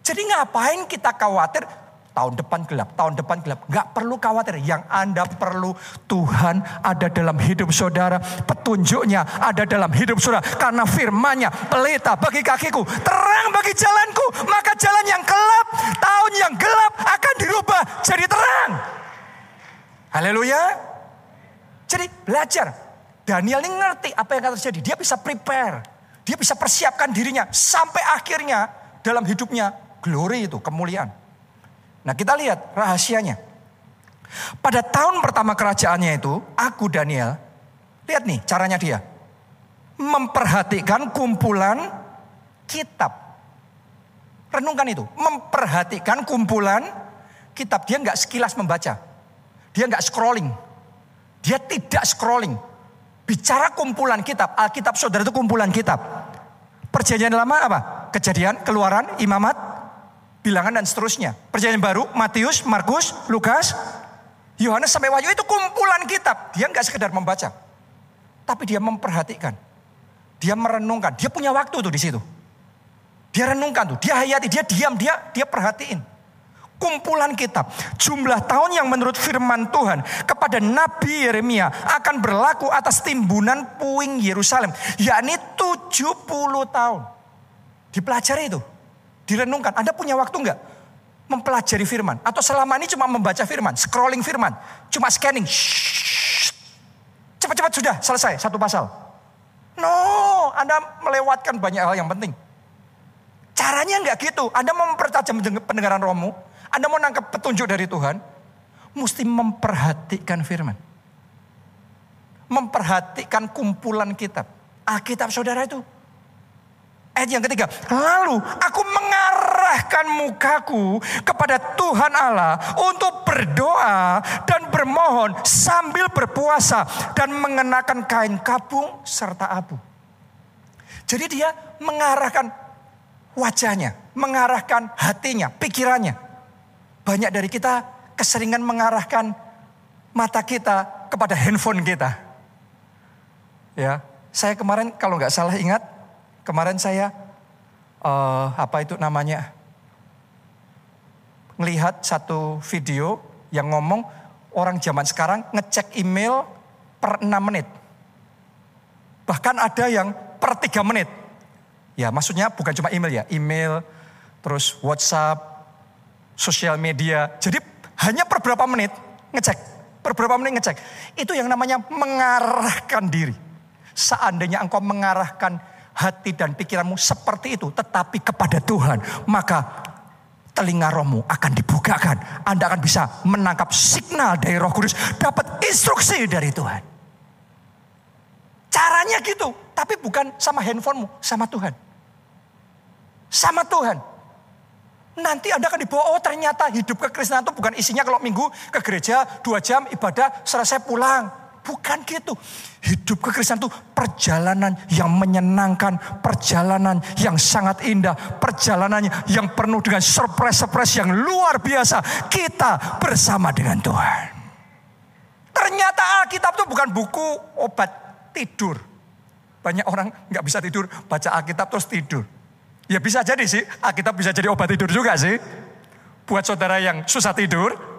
[SPEAKER 1] Jadi ngapain kita khawatir Tahun depan gelap, tahun depan gelap. Gak perlu khawatir. Yang Anda perlu Tuhan ada dalam hidup saudara. Petunjuknya ada dalam hidup saudara. Karena firmannya pelita bagi kakiku. Terang bagi jalanku. Maka jalan yang gelap, tahun yang gelap akan dirubah jadi terang. Haleluya. Jadi belajar. Daniel ini ngerti apa yang akan terjadi. Dia bisa prepare. Dia bisa persiapkan dirinya sampai akhirnya dalam hidupnya glory itu, kemuliaan. Nah kita lihat rahasianya. Pada tahun pertama kerajaannya itu, aku Daniel, lihat nih caranya dia. Memperhatikan kumpulan kitab. Renungkan itu, memperhatikan kumpulan kitab. Dia nggak sekilas membaca. Dia nggak scrolling. Dia tidak scrolling. Bicara kumpulan kitab, Alkitab saudara itu kumpulan kitab. Perjanjian lama apa? Kejadian, keluaran, imamat, bilangan dan seterusnya. Perjanjian baru, Matius, Markus, Lukas, Yohanes sampai Wahyu itu kumpulan kitab. Dia nggak sekedar membaca. Tapi dia memperhatikan. Dia merenungkan. Dia punya waktu tuh di situ. Dia renungkan tuh. Dia hayati, dia diam, dia dia perhatiin kumpulan kitab. Jumlah tahun yang menurut firman Tuhan kepada Nabi Yeremia akan berlaku atas timbunan puing Yerusalem. Yakni 70 tahun. Dipelajari itu. Direnungkan. Anda punya waktu enggak? Mempelajari firman. Atau selama ini cuma membaca firman. Scrolling firman. Cuma scanning. Cepat-cepat sudah selesai satu pasal. No, Anda melewatkan banyak hal yang penting. Caranya enggak gitu. Anda mempertajam pendengaran rohmu. Anda mau nangkap petunjuk dari Tuhan, mesti memperhatikan firman. Memperhatikan kumpulan kitab. Alkitab saudara itu. Ayat yang ketiga, lalu aku mengarahkan mukaku kepada Tuhan Allah untuk berdoa dan bermohon sambil berpuasa dan mengenakan kain kabung serta abu. Jadi dia mengarahkan wajahnya, mengarahkan hatinya, pikirannya banyak dari kita keseringan mengarahkan mata kita kepada handphone kita. Ya, saya kemarin kalau nggak salah ingat, kemarin saya uh, apa itu namanya melihat satu video yang ngomong orang zaman sekarang ngecek email per 6 menit. Bahkan ada yang per 3 menit. Ya maksudnya bukan cuma email ya, email, terus WhatsApp, sosial media. Jadi hanya per berapa menit ngecek, per berapa menit ngecek. Itu yang namanya mengarahkan diri. Seandainya engkau mengarahkan hati dan pikiranmu seperti itu, tetapi kepada Tuhan, maka telinga rohmu akan dibukakan. Anda akan bisa menangkap signal dari roh kudus, dapat instruksi dari Tuhan. Caranya gitu, tapi bukan sama handphonemu, sama Tuhan. Sama Tuhan. Nanti Anda akan dibawa, oh ternyata hidup kekristenan itu bukan isinya kalau minggu ke gereja, dua jam ibadah, selesai pulang. Bukan gitu. Hidup kekristenan itu perjalanan yang menyenangkan, perjalanan yang sangat indah, perjalanan yang penuh dengan surprise-surprise yang luar biasa. Kita bersama dengan Tuhan. Ternyata Alkitab itu bukan buku obat tidur. Banyak orang nggak bisa tidur, baca Alkitab terus tidur. Ya bisa jadi sih, Alkitab bisa jadi obat tidur juga sih. Buat saudara yang susah tidur.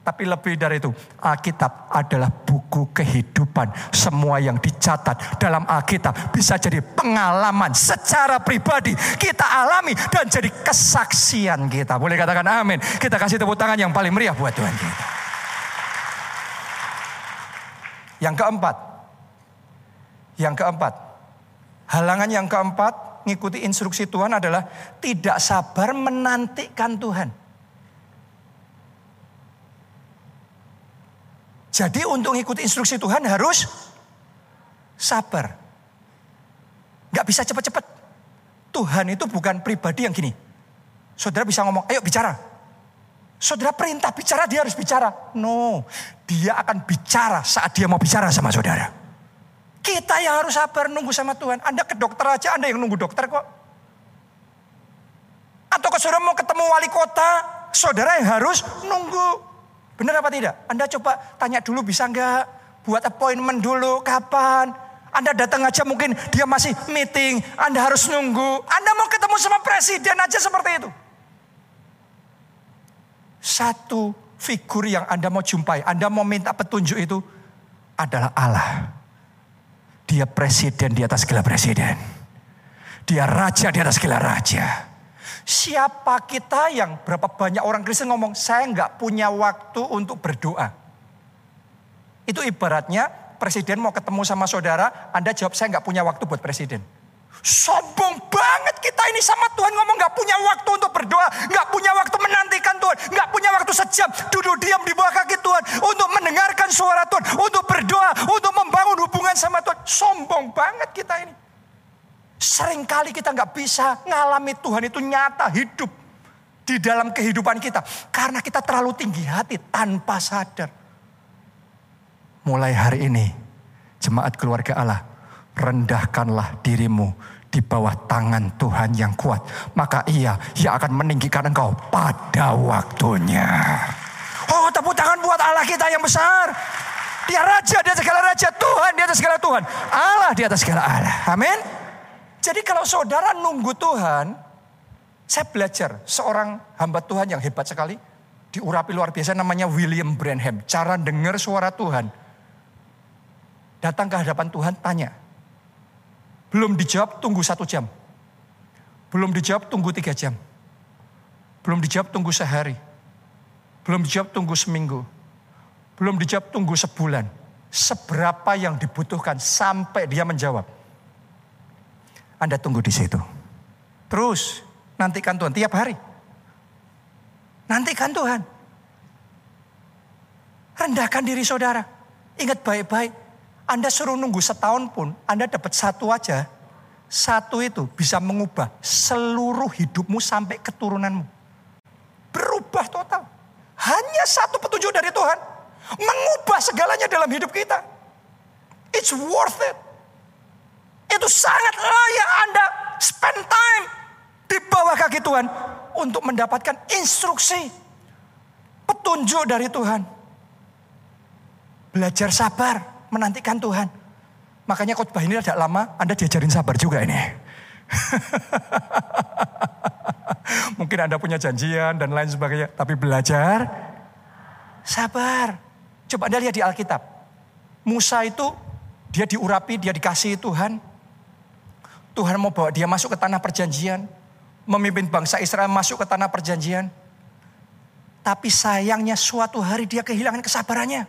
[SPEAKER 1] Tapi lebih dari itu, Alkitab adalah buku kehidupan. Semua yang dicatat dalam Alkitab bisa jadi pengalaman secara pribadi. Kita alami dan jadi kesaksian kita. Boleh katakan amin. Kita kasih tepuk tangan yang paling meriah buat Tuhan kita. Yang keempat. Yang keempat. Halangan yang keempat mengikuti instruksi Tuhan adalah tidak sabar menantikan Tuhan. Jadi untuk mengikuti instruksi Tuhan harus sabar. Gak bisa cepat-cepat. Tuhan itu bukan pribadi yang gini. Saudara bisa ngomong, ayo bicara. Saudara perintah bicara, dia harus bicara. No, dia akan bicara saat dia mau bicara sama saudara. Kita yang harus sabar nunggu sama Tuhan. Anda ke dokter aja, Anda yang nunggu dokter kok. Atau kalau saudara mau ketemu wali kota, saudara yang harus nunggu. Benar apa tidak? Anda coba tanya dulu bisa nggak? Buat appointment dulu, kapan? Anda datang aja mungkin dia masih meeting, Anda harus nunggu. Anda mau ketemu sama presiden aja seperti itu. Satu figur yang Anda mau jumpai, Anda mau minta petunjuk itu adalah Allah. Dia presiden di atas segala presiden. Dia raja di atas segala raja. Siapa kita yang berapa banyak orang Kristen ngomong, saya nggak punya waktu untuk berdoa. Itu ibaratnya presiden mau ketemu sama saudara, Anda jawab saya nggak punya waktu buat presiden. Sombong banget kita ini sama Tuhan ngomong gak punya waktu untuk berdoa, gak punya waktu menantikan Tuhan, gak punya waktu sejam duduk diam di bawah kaki Tuhan untuk mendengarkan suara Tuhan, untuk berdoa, untuk membangun hubungan sama Tuhan. Sombong banget kita ini. Seringkali kita gak bisa ngalami Tuhan itu nyata hidup di dalam kehidupan kita karena kita terlalu tinggi hati tanpa sadar. Mulai hari ini, jemaat keluarga Allah, rendahkanlah dirimu di bawah tangan Tuhan yang kuat. Maka ia yang akan meninggikan engkau pada waktunya. Oh tepuk tangan buat Allah kita yang besar. Dia raja di atas segala raja, Tuhan di atas segala Tuhan. Allah di atas segala Allah. Amin. Jadi kalau saudara nunggu Tuhan, saya belajar seorang hamba Tuhan yang hebat sekali. Diurapi luar biasa namanya William Branham. Cara dengar suara Tuhan. Datang ke hadapan Tuhan tanya. Belum dijawab tunggu satu jam. Belum dijawab tunggu tiga jam. Belum dijawab tunggu sehari. Belum dijawab tunggu seminggu. Belum dijawab tunggu sebulan. Seberapa yang dibutuhkan sampai dia menjawab. Anda tunggu di situ. Terus nantikan Tuhan tiap hari. Nantikan Tuhan. Rendahkan diri saudara. Ingat baik-baik anda suruh nunggu setahun pun, Anda dapat satu aja. Satu itu bisa mengubah seluruh hidupmu sampai keturunanmu. Berubah total. Hanya satu petunjuk dari Tuhan. Mengubah segalanya dalam hidup kita. It's worth it. Itu sangat layak Anda spend time di bawah kaki Tuhan untuk mendapatkan instruksi, petunjuk dari Tuhan. Belajar sabar, menantikan Tuhan. Makanya khotbah ini tidak lama, Anda diajarin sabar juga ini. Mungkin Anda punya janjian dan lain sebagainya, tapi belajar sabar. Coba Anda lihat di Alkitab. Musa itu dia diurapi, dia dikasih Tuhan. Tuhan mau bawa dia masuk ke tanah perjanjian. Memimpin bangsa Israel masuk ke tanah perjanjian. Tapi sayangnya suatu hari dia kehilangan kesabarannya.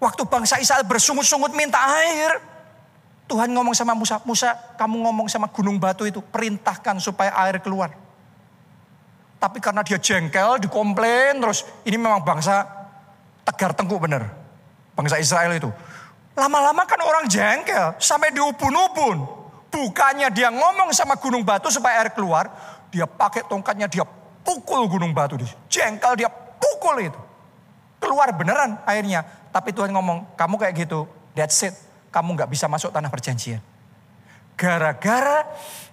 [SPEAKER 1] Waktu bangsa Israel bersungut-sungut minta air. Tuhan ngomong sama Musa, Musa kamu ngomong sama gunung batu itu, perintahkan supaya air keluar. Tapi karena dia jengkel, dikomplain terus, ini memang bangsa tegar tengkuk bener. Bangsa Israel itu. Lama-lama kan orang jengkel, sampai diubun-ubun. Bukannya dia ngomong sama gunung batu supaya air keluar, dia pakai tongkatnya, dia pukul gunung batu. Jengkel dia pukul itu. Keluar beneran airnya. Tapi Tuhan ngomong, kamu kayak gitu, that's it. Kamu gak bisa masuk tanah perjanjian. Gara-gara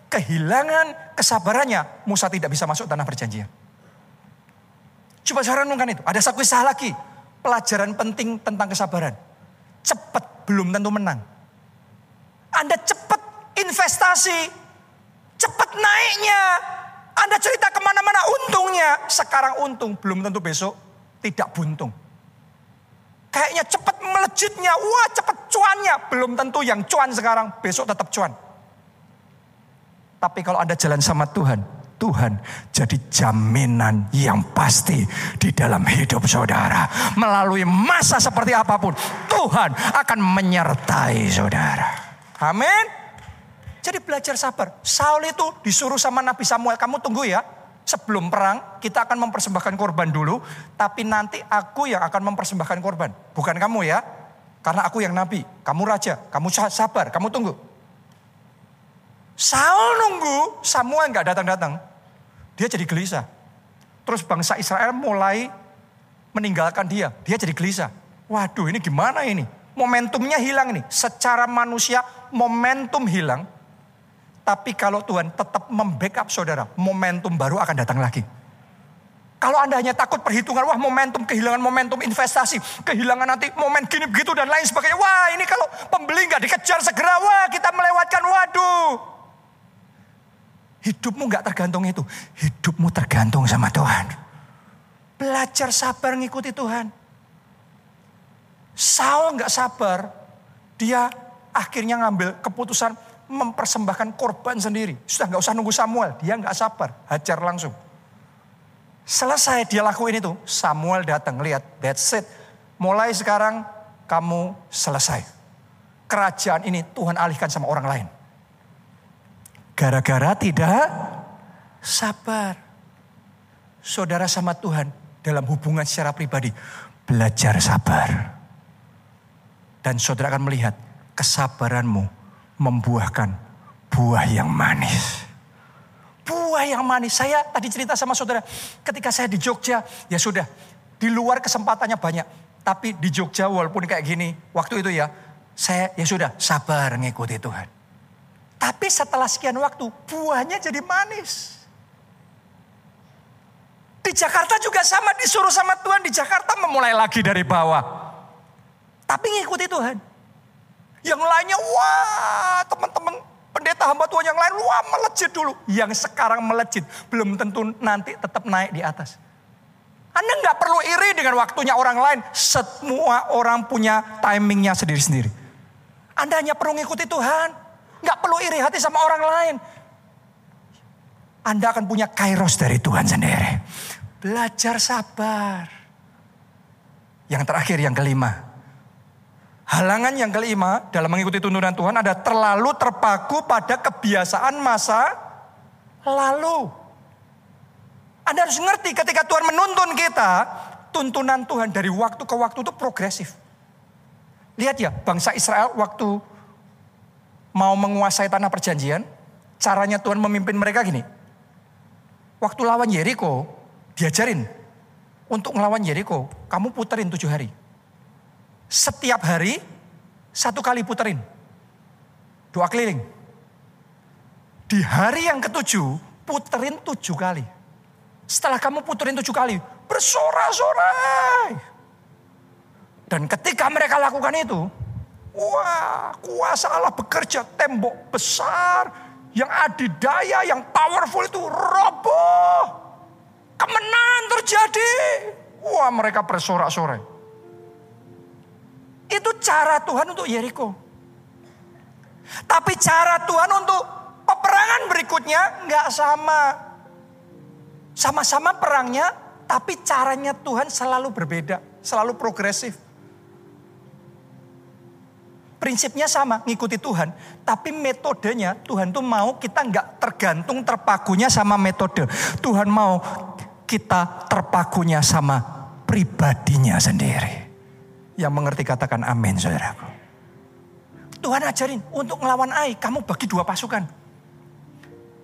[SPEAKER 1] kehilangan kesabarannya, Musa tidak bisa masuk tanah perjanjian. Coba saya renungkan itu. Ada satu kisah lagi. Pelajaran penting tentang kesabaran. Cepat belum tentu menang. Anda cepat investasi. Cepat naiknya. Anda cerita ke mana-mana untungnya. Sekarang untung, belum tentu besok tidak buntung. Kayaknya cepat melejitnya, wah cepat cuannya. Belum tentu yang cuan sekarang, besok tetap cuan. Tapi kalau Anda jalan sama Tuhan, Tuhan jadi jaminan yang pasti di dalam hidup saudara. Melalui masa seperti apa pun, Tuhan akan menyertai saudara. Amin. Jadi belajar sabar. Saul itu disuruh sama Nabi Samuel, kamu tunggu ya sebelum perang kita akan mempersembahkan korban dulu, tapi nanti aku yang akan mempersembahkan korban, bukan kamu ya. Karena aku yang nabi, kamu raja, kamu sabar, kamu tunggu. Saul nunggu, Samuel nggak datang-datang. Dia jadi gelisah. Terus bangsa Israel mulai meninggalkan dia. Dia jadi gelisah. Waduh ini gimana ini? Momentumnya hilang ini. Secara manusia momentum hilang. Tapi kalau Tuhan tetap membackup saudara, momentum baru akan datang lagi. Kalau Anda hanya takut perhitungan, wah momentum, kehilangan momentum investasi, kehilangan nanti momen gini begitu dan lain sebagainya. Wah ini kalau pembeli nggak dikejar segera, wah kita melewatkan, waduh. Hidupmu nggak tergantung itu, hidupmu tergantung sama Tuhan. Belajar sabar ngikuti Tuhan. Saul nggak sabar, dia akhirnya ngambil keputusan mempersembahkan korban sendiri. Sudah nggak usah nunggu Samuel, dia nggak sabar, hajar langsung. Selesai dia lakuin itu, Samuel datang, lihat, that's it. Mulai sekarang kamu selesai. Kerajaan ini Tuhan alihkan sama orang lain. Gara-gara tidak sabar. Saudara sama Tuhan dalam hubungan secara pribadi. Belajar sabar. Dan saudara akan melihat kesabaranmu membuahkan buah yang manis. Buah yang manis. Saya tadi cerita sama saudara, ketika saya di Jogja, ya sudah, di luar kesempatannya banyak. Tapi di Jogja walaupun kayak gini, waktu itu ya, saya ya sudah sabar ngikuti Tuhan. Tapi setelah sekian waktu, buahnya jadi manis. Di Jakarta juga sama, disuruh sama Tuhan di Jakarta memulai lagi dari bawah. Tapi ngikuti Tuhan. Yang lainnya, wah teman-teman pendeta hamba Tuhan yang lain, wah melejit dulu. Yang sekarang melejit, belum tentu nanti tetap naik di atas. Anda nggak perlu iri dengan waktunya orang lain. Semua orang punya timingnya sendiri-sendiri. Anda hanya perlu ngikuti Tuhan. Nggak perlu iri hati sama orang lain. Anda akan punya kairos dari Tuhan sendiri. Belajar sabar. Yang terakhir, yang kelima. Halangan yang kelima dalam mengikuti tuntunan Tuhan ada terlalu terpaku pada kebiasaan masa lalu. Anda harus ngerti ketika Tuhan menuntun kita, tuntunan Tuhan dari waktu ke waktu itu progresif. Lihat ya, bangsa Israel waktu mau menguasai tanah perjanjian, caranya Tuhan memimpin mereka gini. Waktu lawan Yeriko, diajarin untuk ngelawan Yeriko, kamu puterin tujuh hari. Setiap hari, satu kali puterin. Doa keliling. Di hari yang ketujuh, puterin tujuh kali. Setelah kamu puterin tujuh kali, bersorak-sorai. Dan ketika mereka lakukan itu, Wah, kuasa Allah bekerja tembok besar yang adidaya, yang powerful itu roboh. Kemenangan terjadi. Wah, mereka bersorak-sorai. Itu cara Tuhan untuk Yeriko. Tapi cara Tuhan untuk peperangan berikutnya nggak sama. Sama-sama perangnya, tapi caranya Tuhan selalu berbeda, selalu progresif. Prinsipnya sama, ngikuti Tuhan. Tapi metodenya Tuhan tuh mau kita nggak tergantung terpakunya sama metode. Tuhan mau kita terpakunya sama pribadinya sendiri. Yang mengerti katakan amin saudaraku. Tuhan ajarin untuk ngelawan Ai, kamu bagi dua pasukan.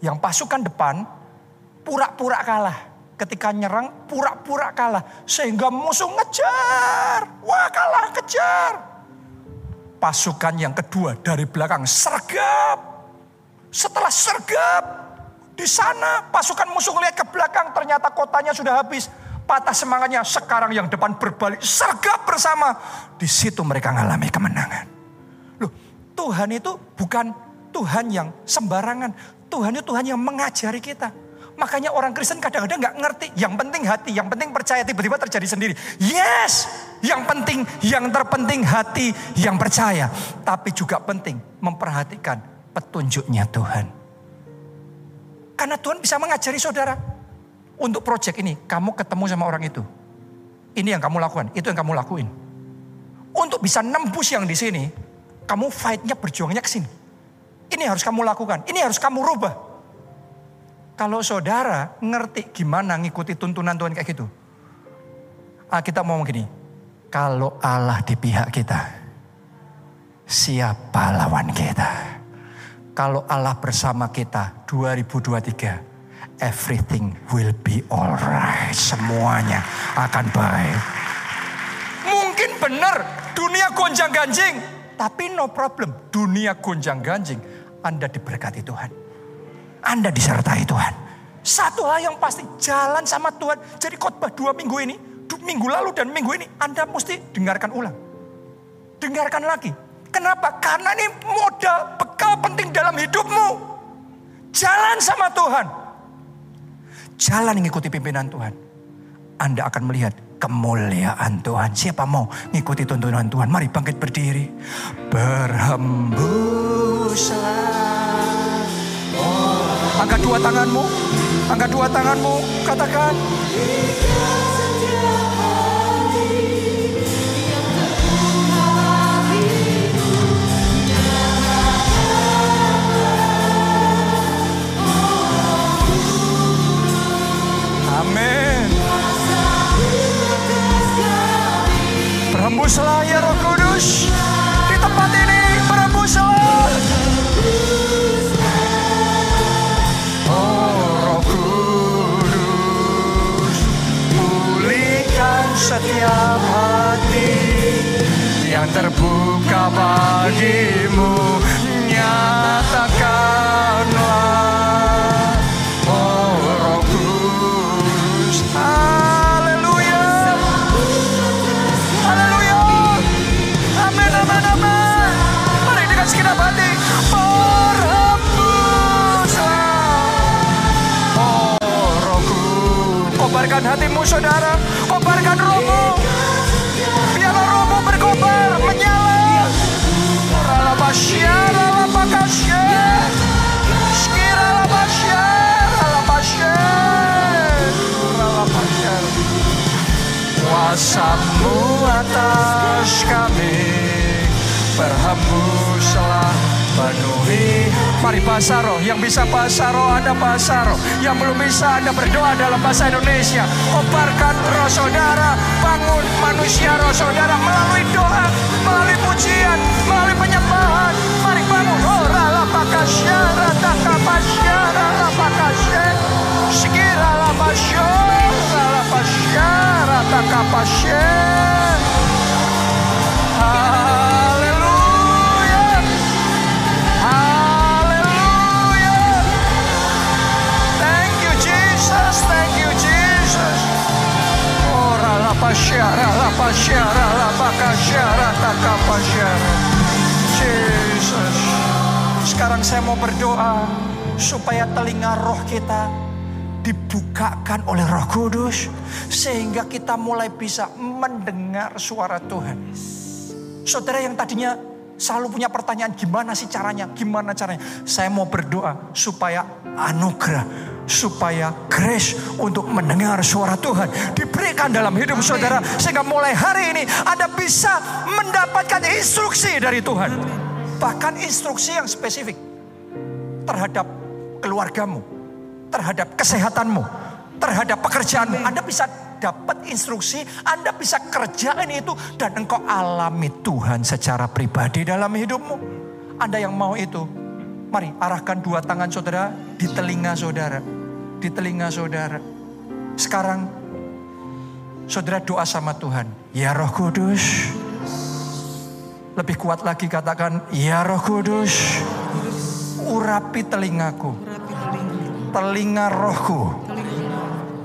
[SPEAKER 1] Yang pasukan depan pura-pura kalah. Ketika nyerang pura-pura kalah. Sehingga musuh ngejar. Wah kalah kejar pasukan yang kedua dari belakang sergap. Setelah sergap, di sana pasukan musuh lihat ke belakang ternyata kotanya sudah habis. Patah semangatnya, sekarang yang depan berbalik, sergap bersama. Di situ mereka mengalami kemenangan. Loh, Tuhan itu bukan Tuhan yang sembarangan. Tuhan itu Tuhan yang mengajari kita. Makanya orang Kristen kadang-kadang nggak ngerti. Yang penting hati, yang penting percaya tiba-tiba terjadi sendiri. Yes, yang penting, yang terpenting hati yang percaya. Tapi juga penting memperhatikan petunjuknya Tuhan. Karena Tuhan bisa mengajari saudara. Untuk proyek ini, kamu ketemu sama orang itu. Ini yang kamu lakukan, itu yang kamu lakuin. Untuk bisa nembus yang di sini, kamu fightnya berjuangnya ke sini. Ini harus kamu lakukan, ini harus kamu rubah. Kalau saudara ngerti gimana ngikuti tuntunan Tuhan kayak gitu. Ah, kita mau gini, kalau Allah di pihak kita, siapa lawan kita? Kalau Allah bersama kita 2023, everything will be alright. Semuanya akan baik. Mungkin benar dunia gonjang ganjing, tapi no problem. Dunia gonjang ganjing, Anda diberkati Tuhan. Anda disertai Tuhan. Satu hal yang pasti, jalan sama Tuhan. Jadi khotbah dua minggu ini, minggu lalu dan minggu ini, Anda mesti dengarkan ulang. Dengarkan lagi. Kenapa? Karena ini modal bekal penting dalam hidupmu. Jalan sama Tuhan. Jalan mengikuti pimpinan Tuhan. Anda akan melihat kemuliaan Tuhan. Siapa mau mengikuti tuntunan Tuhan? Mari bangkit berdiri. Berhembuslah Angkat dua tanganmu. Angkat dua tanganmu. Katakan. Kapasya Jesus Sekarang saya mau berdoa Supaya telinga roh kita dibukakan oleh Roh Kudus sehingga kita mulai bisa mendengar suara Tuhan. Saudara yang tadinya selalu punya pertanyaan gimana sih caranya? Gimana caranya? Saya mau berdoa supaya anugerah, supaya grace untuk mendengar suara Tuhan diberikan dalam hidup saudara sehingga mulai hari ini Anda bisa mendapatkan instruksi dari Tuhan. Bahkan instruksi yang spesifik terhadap keluargamu, terhadap kesehatanmu, terhadap pekerjaanmu. Anda bisa dapat instruksi, Anda bisa kerjain itu dan engkau alami Tuhan secara pribadi dalam hidupmu. Anda yang mau itu, mari arahkan dua tangan saudara di telinga saudara, di telinga saudara. Sekarang saudara doa sama Tuhan, ya Roh Kudus. Lebih kuat lagi katakan, ya Roh Kudus, urapi telingaku, telinga rohku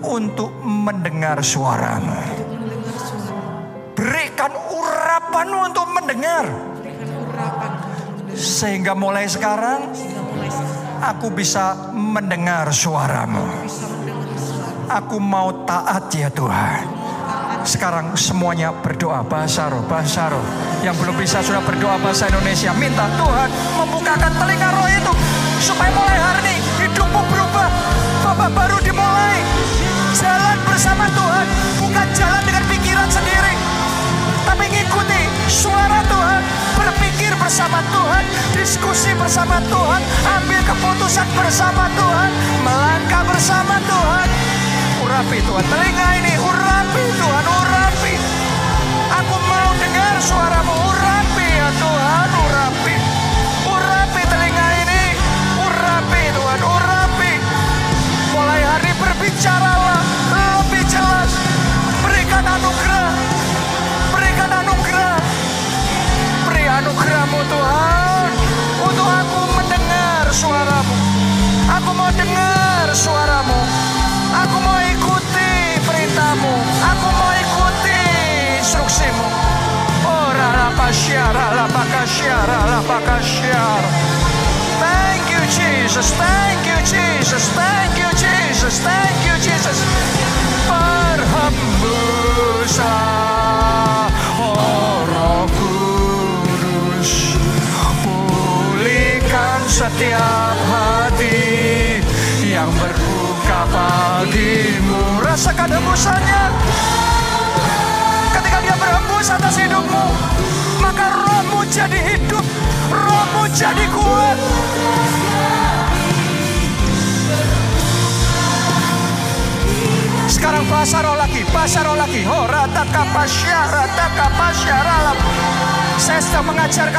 [SPEAKER 1] untuk mendengar suaramu. Berikan urapan untuk mendengar. Sehingga mulai sekarang aku bisa mendengar suaramu. Aku mau taat ya Tuhan. Sekarang semuanya berdoa bahasa roh, bahasa roh. Yang belum bisa sudah berdoa bahasa Indonesia. Minta Tuhan membukakan telinga roh itu. Supaya mulai hari ini hidupmu berubah. Babak baru dimulai. Jalan bersama Tuhan. Bukan jalan dengan pikiran sendiri. Tapi ngikuti suara Tuhan. Berpikir bersama Tuhan. Diskusi bersama Tuhan. Ambil keputusan bersama Tuhan. Melangkah bersama Tuhan. Urapi Tuhan. Telinga ini urapi Tuhan. Urapi. Aku mau dengar suaramu. Urapi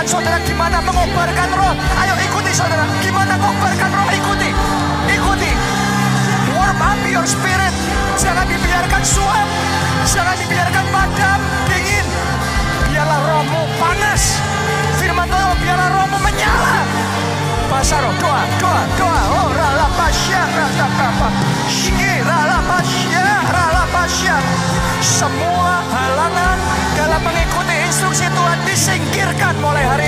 [SPEAKER 1] saudara gimana mengobarkan roh. Ayo ikuti saudara. Gimana mengobarkan roh? Ikuti. Ikuti. Warm up your spirit. Jangan dibiarkan suam. Jangan dibiarkan padam, dingin. Biarlah rohmu panas. Firman Tuhan, biarlah rohmu menyala. Roh, doa, doa, doa. Oh, rala pasya, rata kapa. Shiki, rala pasya, rala pasya. Semua halangan dalam mengikuti instruksi Tuhan disingkirkan mulai hari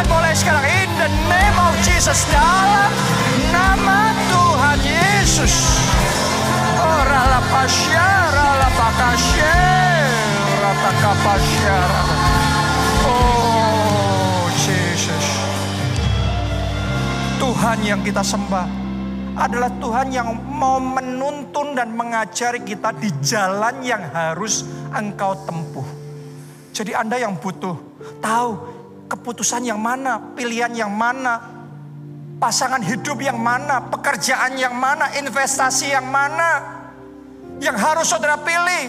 [SPEAKER 1] Disingkirkan mulai sekarang. In the name of Jesus. Dalam nama Tuhan Yesus. Oh, pasya, pakasya, Oh, Jesus. Tuhan yang kita sembah adalah Tuhan yang mau menuntun dan mengajari kita di jalan yang harus engkau tempuh. Jadi Anda yang butuh tahu keputusan yang mana, pilihan yang mana, pasangan hidup yang mana, pekerjaan yang mana, investasi yang mana yang harus saudara pilih.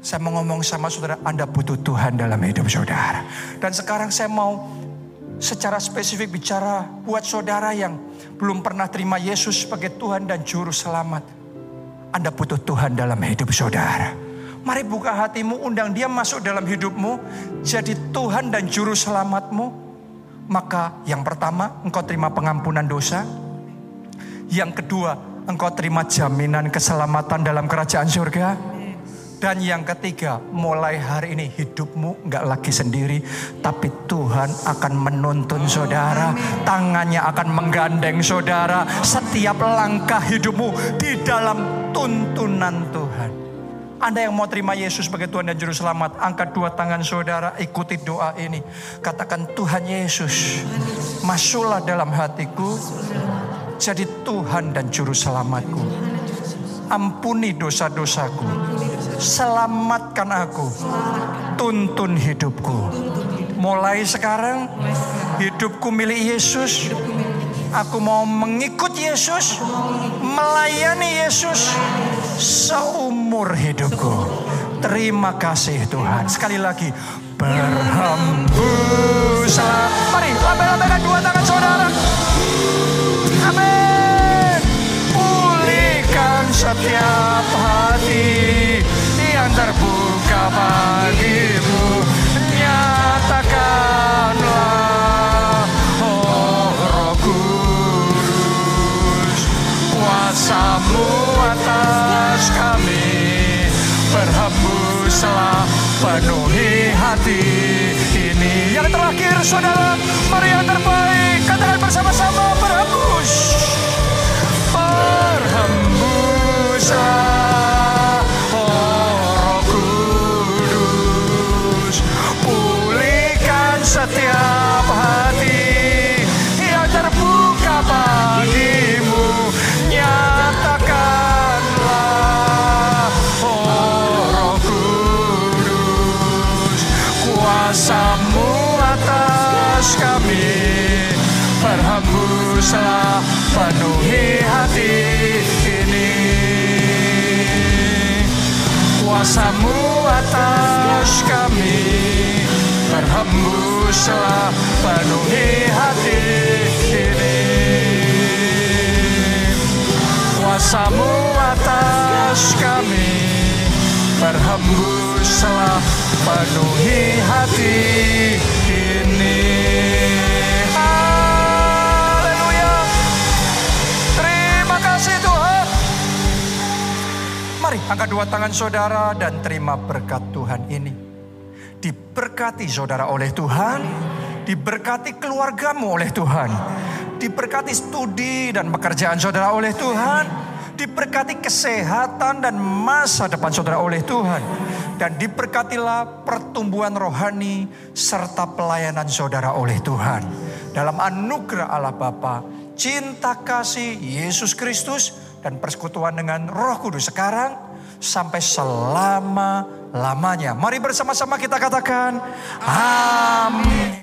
[SPEAKER 1] Saya mau ngomong sama saudara, Anda butuh Tuhan dalam hidup saudara. Dan sekarang saya mau secara spesifik bicara buat saudara yang belum pernah terima Yesus sebagai Tuhan dan Juru Selamat. Anda butuh Tuhan dalam hidup saudara. Mari buka hatimu, undang dia masuk dalam hidupmu. Jadi Tuhan dan Juru Selamatmu. Maka yang pertama, engkau terima pengampunan dosa. Yang kedua, engkau terima jaminan keselamatan dalam kerajaan surga. Dan yang ketiga, mulai hari ini hidupmu nggak lagi sendiri, tapi Tuhan akan menuntun saudara, tangannya akan menggandeng saudara setiap langkah hidupmu di dalam tuntunan Tuhan. Anda yang mau terima Yesus sebagai Tuhan dan Juru Selamat, angkat dua tangan saudara, ikuti doa ini. Katakan Tuhan Yesus, masuklah dalam hatiku, jadi Tuhan dan Juru Selamatku. Ampuni dosa-dosaku, selamatkan aku, tuntun hidupku. Mulai sekarang, hidupku milik Yesus. Aku mau mengikut Yesus, melayani Yesus seumur hidupku. Terima kasih Tuhan. Sekali lagi, berhembuslah. Mari, lambai-lambaikan dua tangan saudara. Amin. Pulihkan setiap hati yang terbuka bagimu. Berhembuslah penuhi hati ini. Kuasamu atas kami Berhembuslah penuhi hati ini. Haleluya. Terima kasih Tuhan. Mari angkat dua tangan saudara dan terima berkat Tuhan ini. Diberkati saudara oleh Tuhan, diberkati keluargamu oleh Tuhan, diberkati studi dan pekerjaan saudara oleh Tuhan, diberkati kesehatan dan masa depan saudara oleh Tuhan, dan diberkatilah pertumbuhan rohani serta pelayanan saudara oleh Tuhan. Dalam anugerah Allah Bapa, cinta kasih Yesus Kristus, dan persekutuan dengan Roh Kudus sekarang sampai selama-lamanya. Mari bersama-sama kita katakan amin.